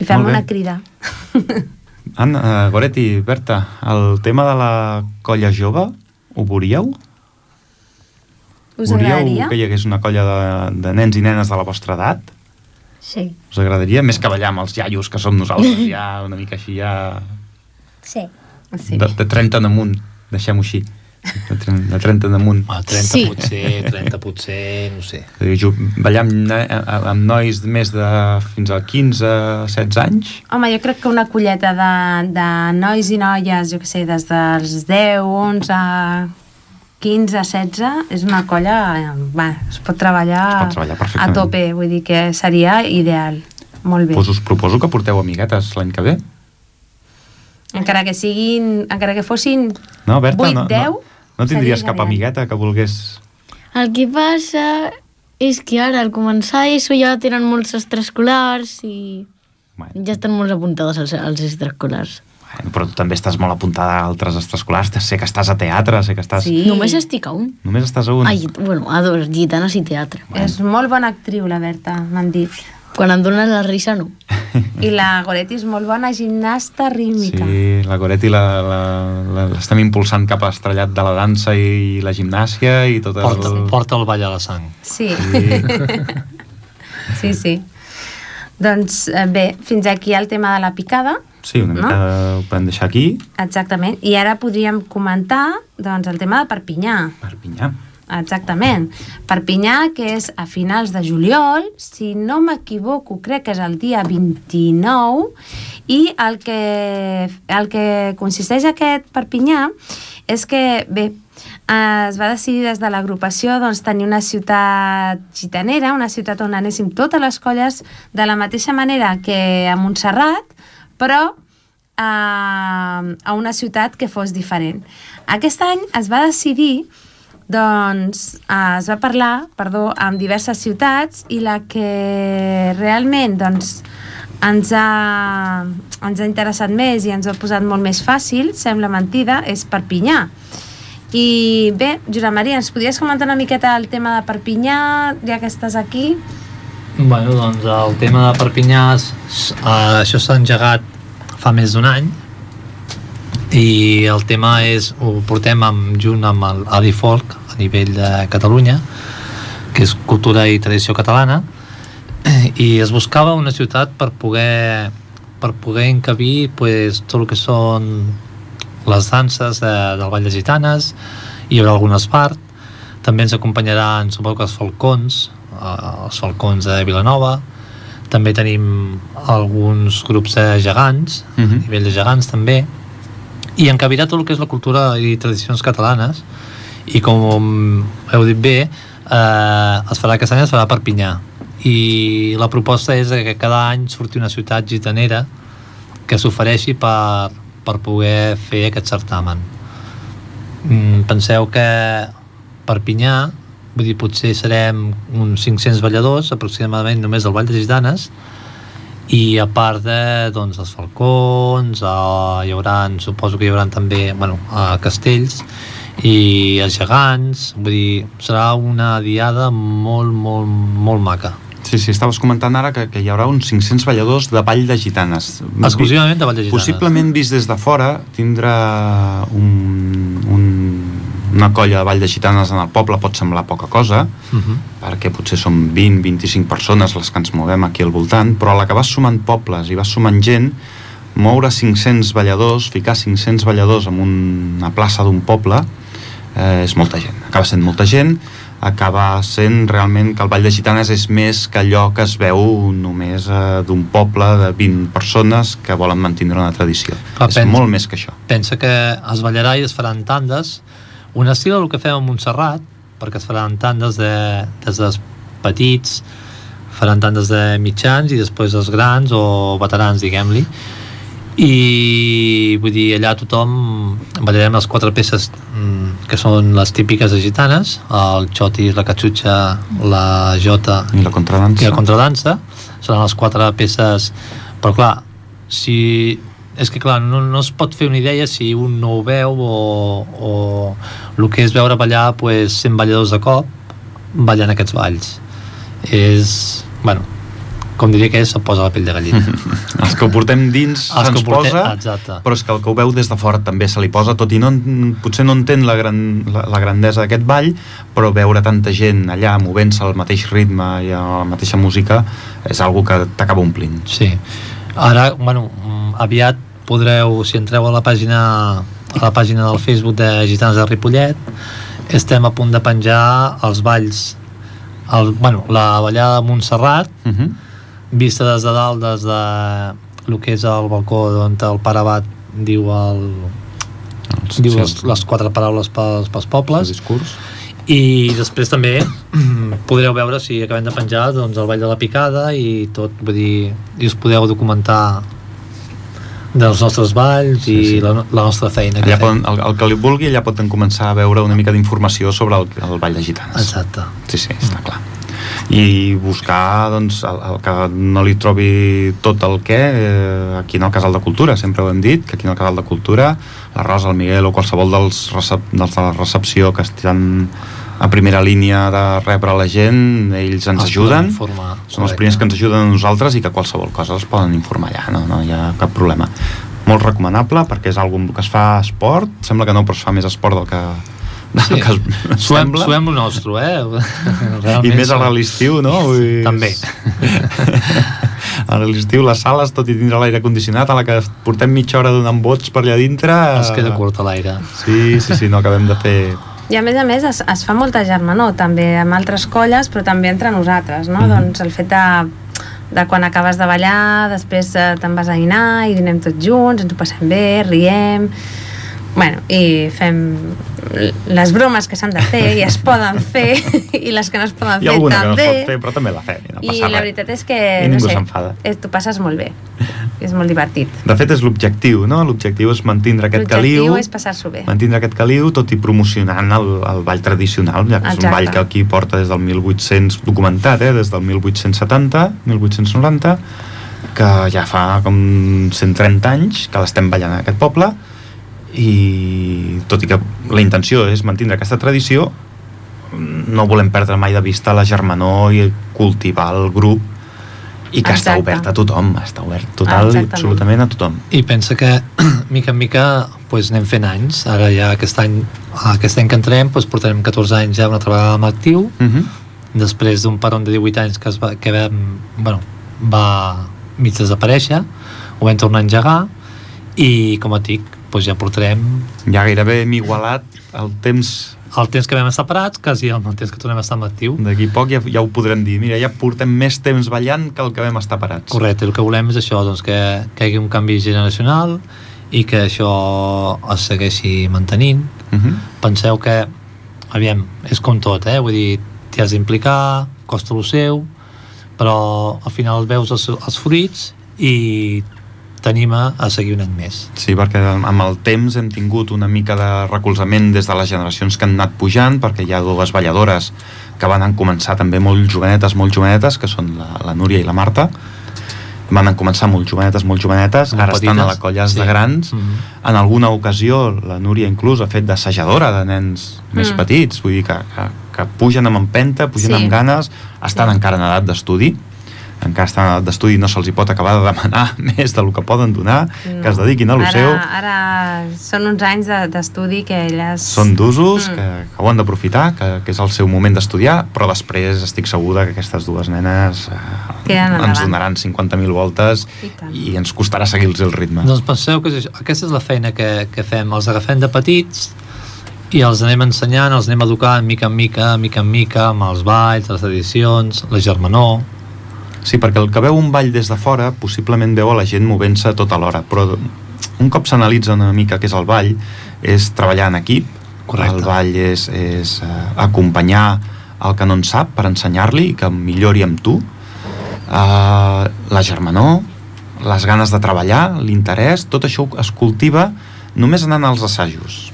I fem una crida. Anna, uh, Goretti, Berta, el tema de la colla jove, ho veuríeu? Us Veuríeu agradaria? que hi hagués una colla de, de nens i nenes de la vostra edat? Sí. Us agradaria? Més que ballar amb els iaios que som nosaltres, ja una mica així, ja... Sí. Sí. De, de 30 en amunt, deixem-ho així. De 30, de 30 damunt. A 30 Sí. potser, 30 potser, no sé. Ju- Ballar amb, amb nois de més de fins a 15, 16 anys? Home, jo crec que una colleta de, de nois i noies, jo que sé, des dels 10, 11, 15, 16, és una colla... Va, es pot treballar, Es pot treballar a tope, vull dir que seria ideal. Molt bé. Doncs us proposo que porteu amiguetes l'any que ve. Encara que siguin, encara que fossin No, Berta? 8, no, 10, no, no tindries seria cap amigueta que volgués... El que passa és que ara, al començar ESO, ja tenen molts extraescolars i Bueno, ja estan molt apuntades als, als extraescolars. bueno, però tu també estàs molt apuntada a altres extraescolars. Sé que estàs a teatre, sé que estàs... Sí. Només estic a un. Només estàs a un. Ai, bueno, a dos, gitanes i teatre. És molt bona actriu, la Berta, m'han dit. Quan em donen la risa, no. I la Goretti és molt bona gimnasta rítmica. Sí, la Goretti la- la- la- l'estem impulsant cap a estrellat de la dansa i la gimnàsia i tot el... Porta, porta el ball a la sang. Sí. Sí. sí, sí. Doncs eh, bé, fins aquí el tema de la picada. Sí, una mica ho podem deixar aquí. Exactament. I ara podríem comentar doncs, el tema de Perpinyà. Perpinyà. Exactament. Perpinyà, que és a finals de juliol, si no m'equivoco, crec que és el dia 29, i el que, el que consisteix aquest Perpinyà és que, bé, eh, es va decidir des de l'agrupació doncs, tenir una ciutat gitanera, una ciutat on anéssim totes les colles de la mateixa manera que a Montserrat, però a, a una ciutat que fos diferent. Aquest any es va decidir doncs eh, es va parlar, perdó, amb diverses ciutats i la que realment doncs, ens, ha, ens ha interessat més i ens ha posat molt més fàcil, sembla mentida, és Perpinyà. I bé, Josep Maria, ens podries comentar una miqueta el tema de Perpinyà, ja que estàs aquí? Bueno, doncs el tema de Perpinyà, eh, això s'ha engegat fa més d'un any i el tema és, ho portem amb, junt amb el Folk a nivell de Catalunya, que és cultura i tradició catalana, i es buscava una ciutat per poder per poder encabir pues, tot el que són les danses de, del Vall de Gitanes, hi haurà algun espart, també ens acompanyaran, suposo que els falcons, eh, els falcons de Vilanova, també tenim alguns grups de gegants, Mhm. a nivell de gegants també, i encabirà tot el que és la cultura i tradicions catalanes, i com heu dit bé, eh, es farà aquest any, es farà a Perpinyà, i la proposta és que cada any surti una ciutat gitanera que s'ofereixi per, per poder fer aquest certamen. Mm, penseu que Perpinyà, vull dir, potser serem uns 500 balladors, aproximadament només del Vall de Gitanes, i a part de doncs, els falcons, eh, hi haurà, suposo que hi haurà també bueno, eh, castells, i els gegants, vull dir, serà una diada molt, molt, molt maca. Sí, sí, estaves comentant ara que, que hi haurà uns 500 balladors de Vall de Gitanes. Exclusivament de Vall de Gitanes. Possiblement vist des de fora tindrà un, un, una colla de Vall de Gitanes en el poble pot semblar poca cosa, Uh -huh. perquè potser són 20-25 persones les que ens movem aquí al voltant, però a la que vas sumant pobles i vas sumant gent, moure 500 balladors, ficar 500 balladors en una plaça d'un poble, eh, és molta gent. Acaba sent molta gent, acaba sent realment que el Vall de Gitanes és més que allò que es veu només eh, d'un poble de 20 persones que volen mantenir una tradició. Clar, és pensa- molt més que això. pensa que es ballarà i es faran tandes un estil el que fem a Montserrat perquè es faran tandes de, des dels petits faran tandes de mitjans i després els grans o veterans diguem-li i vull dir allà tothom ballarem les quatre peces mm, que són les típiques de gitanes el xotis, la catxutxa la jota I la contradansa. i la contradansa. Seran les quatre peces. Però clar, si és que clar, no, no es pot fer una idea si un no ho veu o, o el que és veure ballar pues, 100 balladors de cop ballant aquests balls. És, bueno com diria que és, se posa la pell de gallina Els que ho portem dins Els se'ns portem- posa, exacte. però és que el que ho veu des de fora també se li posa, tot i no, potser no entén la, gran, la, la grandesa d'aquest ball, però veure tanta gent allà movent-se al mateix ritme i a la mateixa música és algo que t'acaba omplint. Sí. Ara, bueno, aviat podreu, si entreu a la pàgina a la pàgina del Facebook de Gitanes de Ripollet estem a punt de penjar els balls el, bueno, la ballada de Montserrat Uh -huh. Vista des de dalt des de el que és el balcó on el pare abat diu, el, diu les, les quatre paraules pels, pels el pobles discurs. i després també podreu veure si acabem de penjar doncs, el Ball de la Picada i tot, vull dir, i us podeu documentar dels nostres balls sí, i sí. la, la nostra feina que Allà poden, el, el que li vulgui, allà poden començar a veure una mica d'informació sobre el, el Ball de Gitanes. Exacte. Sí, sí, està clar. I buscar doncs, el, el que no li trobi tot el què eh, aquí en el Casal de Cultura, sempre ho hem dit, que aquí en el Casal de Cultura la Rosa, el Miguel o qualsevol dels, recep, dels de la recepció que estan a primera línia de rebre la gent, ells ens Els ajuden, informar, són els primers que ens ajuden a nosaltres i que qualsevol cosa els poden informar allà, no, no hi ha cap problema. Molt recomanable perquè és algú que es fa esport, sembla que no, però es fa més esport del que, Sí. que es, Suem, sembla. suem lo nostre, eh? I Realment més ara a l'estiu, no? Vull També. Ara a l'estiu les sales, tot i tindre l'aire condicionat, a la que portem mitja hora donant vots per allà dintre... Es queda curt a l'aire. Sí, sí, sí, no acabem de fer... I a més a més es, es fa molta germanor també amb altres colles però també entre nosaltres no? Mhm. doncs el fet de, de quan acabes de ballar després eh, te'n vas a dinar i dinem tots junts, ens ho passem bé, riem bueno, i fem les bromes que s'han de fer i es poden fer i les que no es poden fer alguna que no també fer, però també la fem. i No i la res. veritat és que I no sé, eh, t'ho passes molt bé és molt divertit De fet, és l'objectiu, no? L'objectiu és mantindre aquest l'objectiu caliu, és passar-s'ho bé mantindre aquest caliu, tot i promocionant el, el ball tradicional, ja que és un Exacte. ball que aquí porta des del 1800, documentat, eh? des del 1870, 1890, que ja fa com 130 anys que l'estem ballant en aquest poble, i tot i que la intenció és mantindre aquesta tradició, no volem perdre mai de vista la germanor i cultivar el grup i que està Exacte. obert a tothom, està obert total i absolutament a tothom. I pensa que, mica en mica, pues, anem fent anys. Ara ja aquest any, aquest any que entrem, pues, portarem 14 anys ja una altra vegada amb actiu, Uh -huh. després d'un peron de 18 anys que, es va, que vam, bueno, va mig desaparèixer, ho vam tornar a engegar, i, com et dic, pues, ja portarem Ja gairebé hem igualat el temps el temps que vam estar parats, quasi el temps que tornem a estar en actiu. d'aquí poc ja, ja ho podrem dir mira, ja portem més temps ballant que el que vam estar parats Correcte, el que volem és això, doncs, que, que hi hagi un canvi generacional i que això es segueixi mantenint. uh -huh. Penseu que, aviam, és com tot, eh? Vull dir, t'hi has d'implicar, costa el seu, però al final veus els, els fruits i t'anima a seguir un any més. Sí, perquè amb el temps hem tingut una mica de recolzament des de les generacions que han anat pujant, perquè hi ha dues balladores que van començar també molt jovenetes, molt jovenetes, que són la, la Núria i la Marta, van començar molt jovenetes, molt jovenetes, Molt ara estan a la petites, colla sí. de grans, Mhm. en alguna ocasió la Núria inclús ha fet d'assajadora de nens més Mm. petits, vull dir que, que, que pugen amb empenta, pugen Sí. amb ganes, estan Sí. encara en edat d'estudi, encara estan d'estudi no se'ls hi pot acabar de demanar més del que poden donar, que es dediquin a lo ara, seu, Ara són uns anys de- d'estudi que elles... són d'usos, Mm. que, que ho han d'aprofitar, que, que és el seu moment d'estudiar, però després estic segura que aquestes dues nenes eh, ens endavant. donaran 50.000 voltes I tant. i ens costarà seguir-los el ritme. Doncs penseu que aquesta és la feina que, que fem, els agafem de petits i els anem ensenyant, els anem educant mica en mica, mica en mica, amb els balls, les edicions, la germanor... Sí, perquè el que veu un ball des de fora possiblement veu a la gent movent-se tota l'hora, però un cop s'analitza una mica què és el ball, és treballar en equip, Correcte. el ball és, és eh, acompanyar el que no en sap per ensenyar-li i que millori amb tu, eh, la germanor, les ganes de treballar, l'interès, tot això es cultiva només anant als assajos,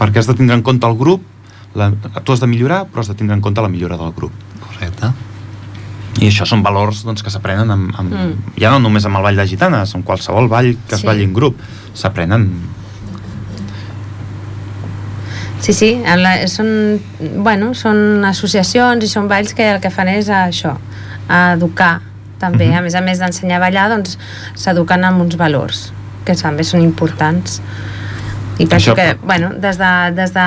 perquè has de tindre en compte el grup, la, tu has de millorar, però has de tindre en compte la millora del grup. Correcte. I això són valors doncs, que s'aprenen amb, amb, Mm. mm. ja no només amb el ball de gitanes, amb qualsevol ball que es Sí. balli en grup, s'aprenen Sí, sí, la, són, bueno, són associacions i són balls que el que fan és això, a educar també, Mhm. a més a més d'ensenyar a ballar doncs s'eduquen amb uns valors que també són importants i penso Això- que, bueno, des de, des de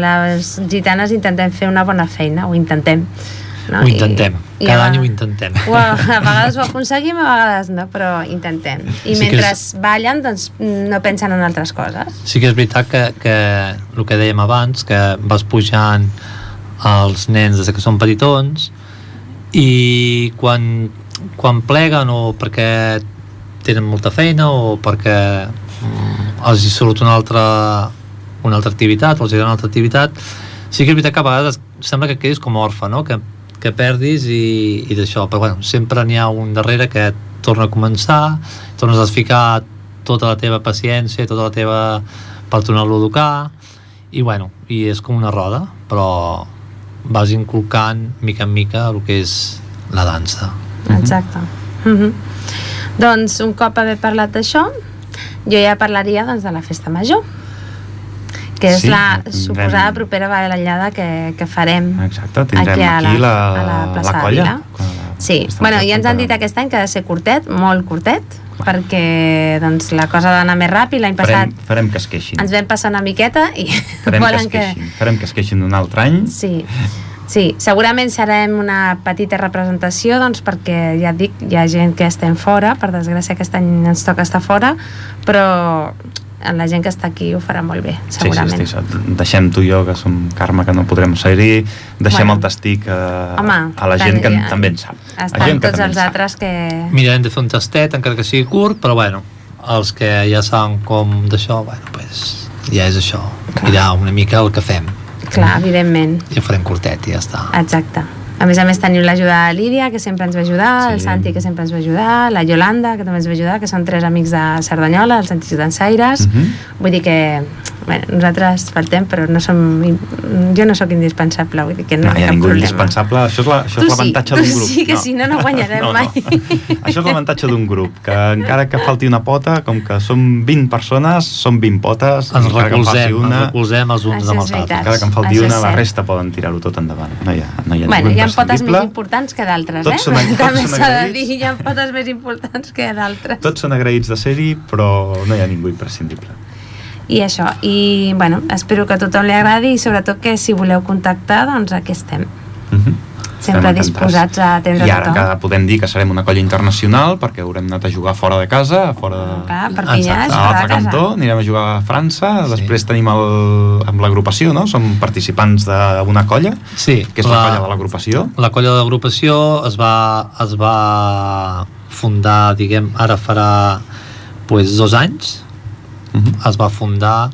les gitanes intentem fer una bona feina, ho intentem No? Ho intentem. I, Cada a- any ho intentem. O a, vegades ho aconseguim, a vegades no, però intentem. I Sí mentre és- ballen, doncs no pensen en altres coses. Sí que és veritat que, que el que dèiem abans, que vas pujant els nens des que són petitons i quan, quan pleguen o perquè tenen molta feina o perquè mm, els hi surt una altra, una altra activitat o els hi una altra activitat, sí que és veritat que a vegades sembla que quedis com orfe, no? que, que perdis i, i d'això, però bueno, sempre n'hi ha un darrere que torna a començar, tornes a ficar tota la teva paciència, tota la teva per tornar-lo a educar i bueno, i és com una roda però vas inculcant mica en mica el que és la dansa Exacte. Mm -hmm. Doncs un cop haver parlat d'això, jo ja parlaria doncs, de la festa major que és Sí, la tindrem- suposada propera ballada que, que farem Exacte, tindrem aquí a la, aquí la, a la plaça la de colla. Vila. La- Sí, bueno, ja ens han dit aquest any que ha de ser curtet, molt curtet, perquè doncs, la cosa ha d'anar més ràpid. L'any passat Farem, farem que es queixin. ens vam passar una miqueta i Farem que es volen que... queixin. Farem que es queixin un altre any. Sí, sí, segurament serem una petita representació doncs, perquè ja dic, hi ha gent que estem fora, per desgràcia aquest any ens toca estar fora, però la gent que està aquí ho farà molt bé, segurament. Sí, sí, sí, deixem tu i jo, que som Carme, que no podrem ser-hi, deixem Bueno. el tastic a, Home, a la gent que ja. també en sap. La Estan gent que tots en els sap. altres que... mirarem de fer un tastet encara que sigui curt però bueno, els que ja saben com d'això, bueno, pues, ja és això mirar una mica el que fem Clar, evidentment. i ho farem curtet i ja està Exacte. A més a més tenim l'ajuda de Lídia, que sempre ens va ajudar, Sí. el Santi, que sempre ens va ajudar, la Yolanda, que també ens va ajudar, que són tres amics de Cerdanyola, els antics dansaires. Mhm. Vull dir que bueno, nosaltres faltem, però no som, jo no sóc indispensable, vull dir que no, No, hi ha cap ningú problema. indispensable. Això és la- això Tu és sí, l'avantatge tu d'un grup. sí, que si no, no guanyarem mai. Això és l'avantatge d'un grup, que encara que falti una pota, com que som 20 persones, som 20 potes, ens recolzem, una, ens recolzem els uns Això amb els altres encara que en falti una, la resta poden tirar-ho tot endavant. No hi ha, no hi ha Bueno, hi ha potes més importants que d'altres, Tots eh? són- tots També són s'ha de dir, hi ha potes més importants que d'altres. Tots són agraïts de ser-hi, però no hi ha ningú imprescindible. I això, i bueno, espero que a tothom li agradi i sobretot que si voleu contactar, doncs aquí estem. Mhm. Sempre Estem encantats. disposats a atendre I ara tothom. que podem dir que serem una colla internacional perquè haurem anat a jugar fora de casa, fora de... Clar, Perpinyà és Exacte. a fora de l'altre casa. cantó, anirem a jugar a França, Sí. després tenim el, amb l'agrupació, no? Som participants d'una colla, sí, que és la, colla de l'agrupació. la colla de l'agrupació es va, es va fundar, diguem, ara farà pues, dos anys Mhm. es va fundar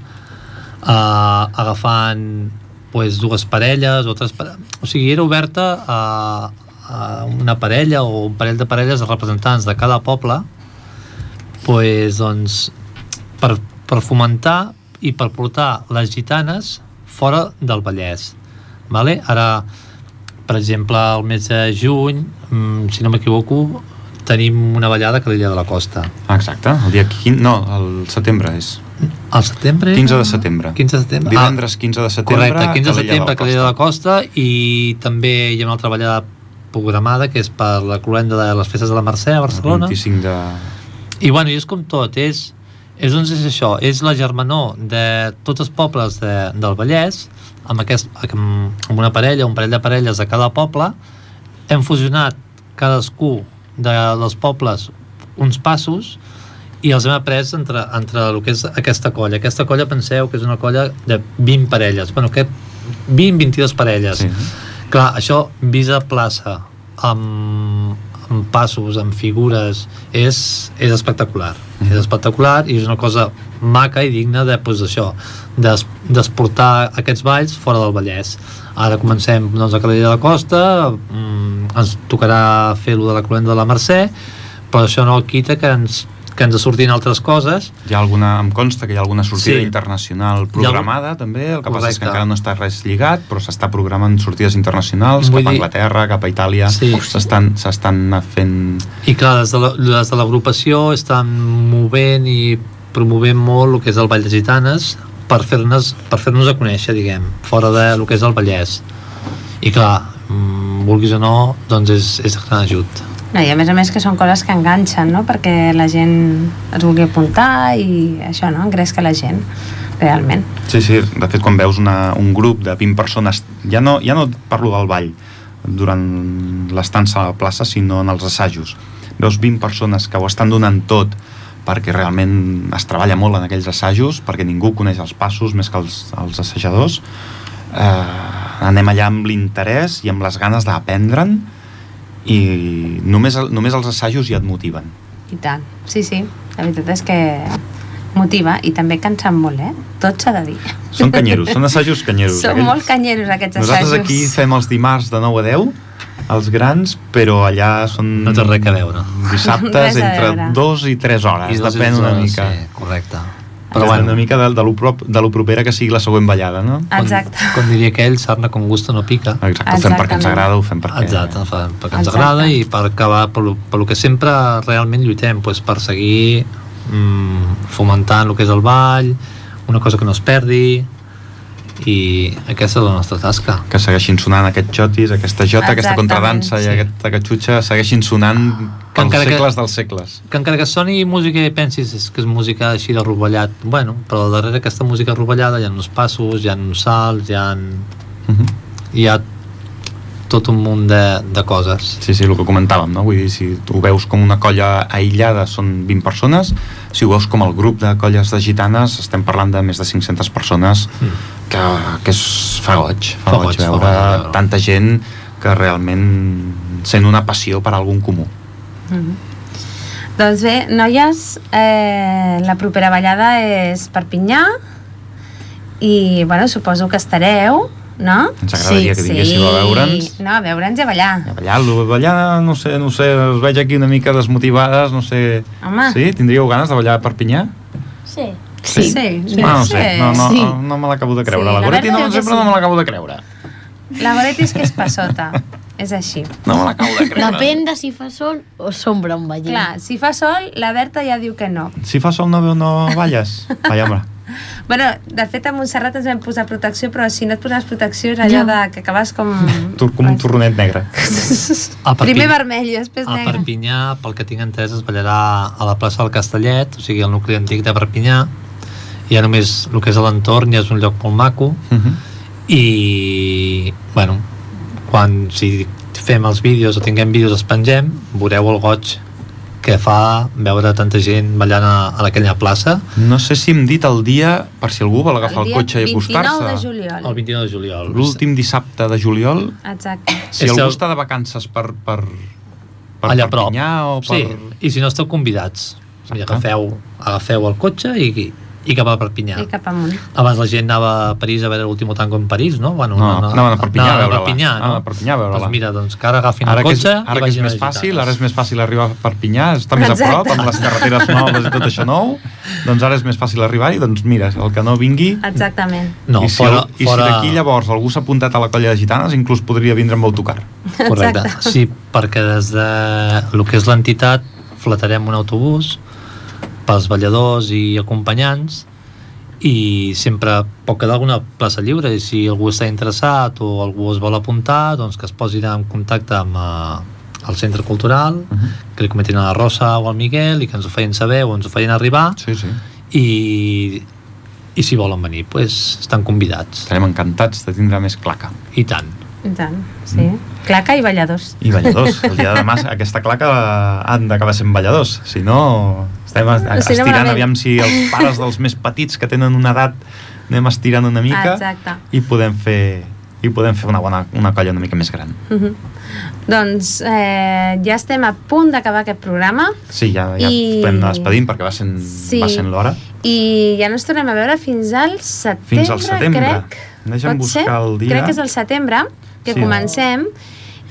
eh, agafant pues, dues parelles o tres parelles. o sigui, era oberta a, a una parella o un parell de parelles de representants de cada poble pues, doncs, per, per fomentar i per portar les gitanes fora del Vallès vale? ara per exemple el mes de juny mm, si no m'equivoco tenim una ballada a l'illa de la Costa Ah, Exacte, el dia 15... No, el setembre és. al setembre? 15 de setembre. 15 de setembre. Divendres 15 de setembre. Correcte, 15 de setembre a Calella de la Costa. I també hi ha una altra ballada programada que és per la cloenda de les festes de la Mercè a El Barcelona 25 de... i bueno, i és com tot és, és, doncs és això, és la germanor de tots els pobles de, del Vallès amb, aquest, amb una parella, un parell de parelles de cada poble hem fusionat cadascú de, dels pobles uns passos i els hem après entre, entre el que és aquesta colla. Aquesta colla penseu que és una colla de 20 parelles. Bueno, que 20-22 parelles. Sí. Clar, això vist a plaça amb, amb passos, amb figures és, és espectacular Mhm. és espectacular i és una cosa maca i digna de, pues, això d'esportar aquests balls fora del Vallès ara comencem doncs, a Calella de la Costa mm, ens tocarà fer lo de la cloenda de la Mercè però això no quita que ens, que ens sortin altres coses Hi ha alguna, em consta que hi ha alguna sortida Sí. internacional programada, també. El que passa és que Correcte. encara no està res lligat, però s'està programant sortides internacionals Vull cap a dir- Anglaterra, cap a Itàlia. Sí. S'estan s'estan fent... I clar, des de la- des de l'agrupació estan movent i promovent molt el que és el Ball de Gitanes per fer-nos per fer a conèixer, diguem, fora de lo que és el Vallès. I clar, mm, vulguis o no, doncs és, és de gran ajut. No, I a més a més que són coses que enganxen, no? Perquè la gent es vulgui apuntar i això, no? Engresca la gent, realment. Sí, sí, de fet quan veus una, un grup de 20 persones, ja no, ja no parlo del ball, durant l'estança a la plaça, sinó en els assajos. Veus 20 persones que ho estan donant tot perquè realment es treballa molt en aquells assajos, perquè ningú coneix els passos més que els, els assajadors. Eh, anem allà amb l'interès i amb les ganes d'aprendre'n i només, només els assajos ja et motiven. I tant, sí, sí. La veritat és que motiva i també cansen molt, eh? Tot s'ha de dir. Són canyeros, són assajos canyeros. Són Aquells- molt canyeros aquests Nosaltres assajos. aquí fem els dimarts de 9 a 10, els grans, però allà són... No té res a veure. Dissabtes a entre veure. 2 i 3 hores, dos i depèn dos una hores, mica. Sí, correcte. Però bueno, una mica de, de, lo prop, de lo propera que sigui la següent ballada, no? Exacte. Com, com diria aquell, sarna com gusta no pica. Exacte, ho fem perquè ens Exactament. agrada, ho fem perquè... Exacte, fa- perquè ens Exacte. agrada i per acabar per, lo- per lo que sempre realment lluitem, doncs per seguir mm, fomentant el que és el ball, una cosa que no es perdi i aquesta és la nostra tasca. que segueixin sonant aquests jotis, aquesta jota, aquesta Exactament, contradansa i sí. aquesta catxutxa segueixin sonant Que pels encara que- segles dels segles. Que encara que soni música i pensis és que és música així de rovellat, bueno, però darrere aquesta música rovellada hi ha uns passos, hi ha uns salts, hi ha, Uh -huh. hi ha tot un munt de, de coses. Sí, sí, el que comentàvem, no? Vull dir, si tu ho veus com una colla aïllada són 20 persones, si ho veus com el grup de colles de gitanes estem parlant de més de 500 persones Mm. Que, que és fa goig, fa, Fa goig, goig, fa veure goig veure. tanta gent que realment sent una passió per algun comú. Doncs bé, noies, eh, la propera ballada és Perpinyà i, bueno, suposo que estareu, no? Ens agradaria que vinguéssiu a veure'ns. No, a veure'ns i a ballar. A ballar, lo- ballar, no sé, no sé, us veig aquí una mica desmotivades, no sé... Home. Sí? Tindríeu ganes de ballar a Perpinyà? Sí. Sí, sí. Ah, no sé, no, no, Sí. no, no me l'acabo de creure. Sí, la Goretti no, sempre sí. no me l'acabo de creure. La Goretti és que és passota. és així. No me l'acabo de creure. Depèn de si fa sol o sombra on vagin. Clar, si fa sol, la Berta ja diu que no. Si fa sol no, no balles? Vaja, home. Bueno, de fet a Montserrat ens vam posar protecció, però si no et poses protecció és allò de que acabes com... Tu, com un torronet negre. A Perpinyà- Primer vermell i després A negre. Perpinyà, pel que tinc entès, es ballarà a la plaça del Castellet, o sigui, el nucli antic de Perpinyà. Ja només el que és l'entorn ja és un lloc molt maco. Uh -huh. I, bueno, quan si fem els vídeos o tinguem vídeos els pengem, veureu el goig que fa veure tanta gent ballant a, a aquella plaça No sé si hem dit el dia, per si algú vol agafar el, dia cotxe i 29 de acostar-se. juliol. el 29 de juliol. L'últim dissabte de juliol, Exacte. si És algú el- està de vacances per, per, per allà a prop. Perpinyà o per... Sí, i si no esteu convidats. I Exacte. agafeu, agafeu el cotxe i, i cap a Perpinyà. I cap amunt. Abans la gent anava a París a veure l'últim tango en París, no? Bueno, No, anaven a Perpinyà a veure-la. Perpinyà, no? Anaven a Perpinyà a veure-la. Doncs mira, doncs que ara agafin Ara el que és, cotxe ara i que és a més fàcil, ara és més fàcil arribar a Perpinyà, està més a Exacte. prop, amb les carreteres noves i tot això nou, doncs ara és més fàcil arribar-hi, doncs mira, el que no vingui... Exactament. No, I si, fora, i si fora... d'aquí llavors algú s'ha apuntat a la colla de gitanes, inclús podria vindre amb autocar. Correcte. Exacte. Sí, perquè des de el que és l'entitat flatarem un autobús pels balladors i acompanyants i sempre pot quedar alguna plaça lliure i si algú està interessat o algú es vol apuntar doncs que es posi en contacte amb eh, el centre cultural Uh -huh. que li comentin a la Rosa o al Miguel i que ens ho feien saber o ens ho feien arribar Sí, sí. i, i si volen venir doncs estan convidats Estarem encantats de tindre més claca. i tant I tant, sí. Claca i balladors. I balladors. El dia de demà aquesta claca han d'acabar sent balladors. Si no, estem no, estirant, malament. aviam si els pares dels més petits que tenen una edat anem estirant una mica Exacte. i podem fer i podem fer una bona una colla una mica més gran. Mhm. Doncs eh, ja estem a punt d'acabar aquest programa Sí, ja, ja I- podem anar despedint perquè va sent, Sí. va sent l'hora. i ja no ens tornem a veure fins al setembre, Fins al setembre. crec. Deixa'm Pot ser? buscar el dia. Crec que és el setembre que Sí. comencem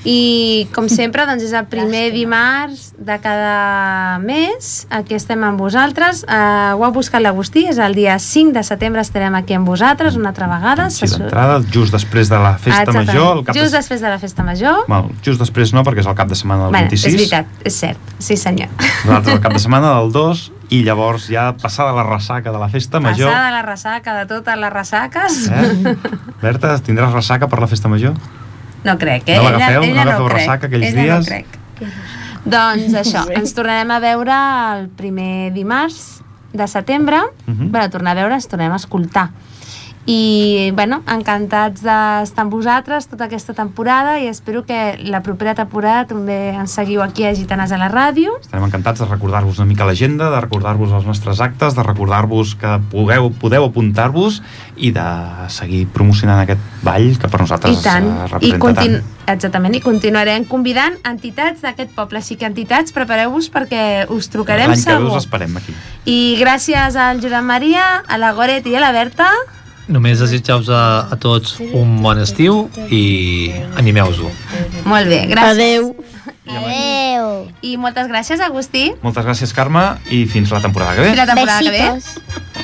i com sempre doncs és el primer dimarts de cada mes aquí estem amb vosaltres uh, ho ha buscat l'Agustí, és el dia 5 de setembre estarem aquí amb vosaltres una altra vegada Sí, d'entrada, just després de la festa Exactament. major. El cap just de... després de la festa major Bueno, just després no, perquè és el cap de setmana del bueno, 26. és veritat, és cert, sí senyor Nosaltres el cap de setmana del 2 i llavors ja passada la ressaca de la festa major... passada la ressaca de totes les ressaques Eh? Berta, tindràs ressaca per la festa major? No crec, eh? No l'agafeu? ella, ella No no, agafeu crec. ressaca aquells ella dies? No crec. doncs això, ens tornarem a veure el primer dimarts de setembre. Mhm. Bé, tornar a veure, ens tornem a escoltar. I bueno, encantats d'estar amb vosaltres tota aquesta temporada i espero que la propera temporada també ens seguiu aquí a Gitanes a la ràdio. Estarem encantats de recordar-vos una mica l'agenda, de recordar-vos els nostres actes, de recordar-vos que pugueu, podeu apuntar-vos i de seguir promocionant aquest ball que per nosaltres i tant, eh, i representa continu tant. exactament, i continuarem convidant entitats d'aquest poble, així que entitats prepareu-vos perquè us trucarem L'any que ve segur. us esperem aquí. i gràcies al Josep Maria, a la Goret i a la Berta Només desitjar-vos a, a tots un bon estiu i animeu-vos-ho. molt bé, gràcies Adeu. Adeu. i moltes gràcies Agustí Moltes gràcies, Carme, i fins la temporada que ve. i la temporada que ve Besitos.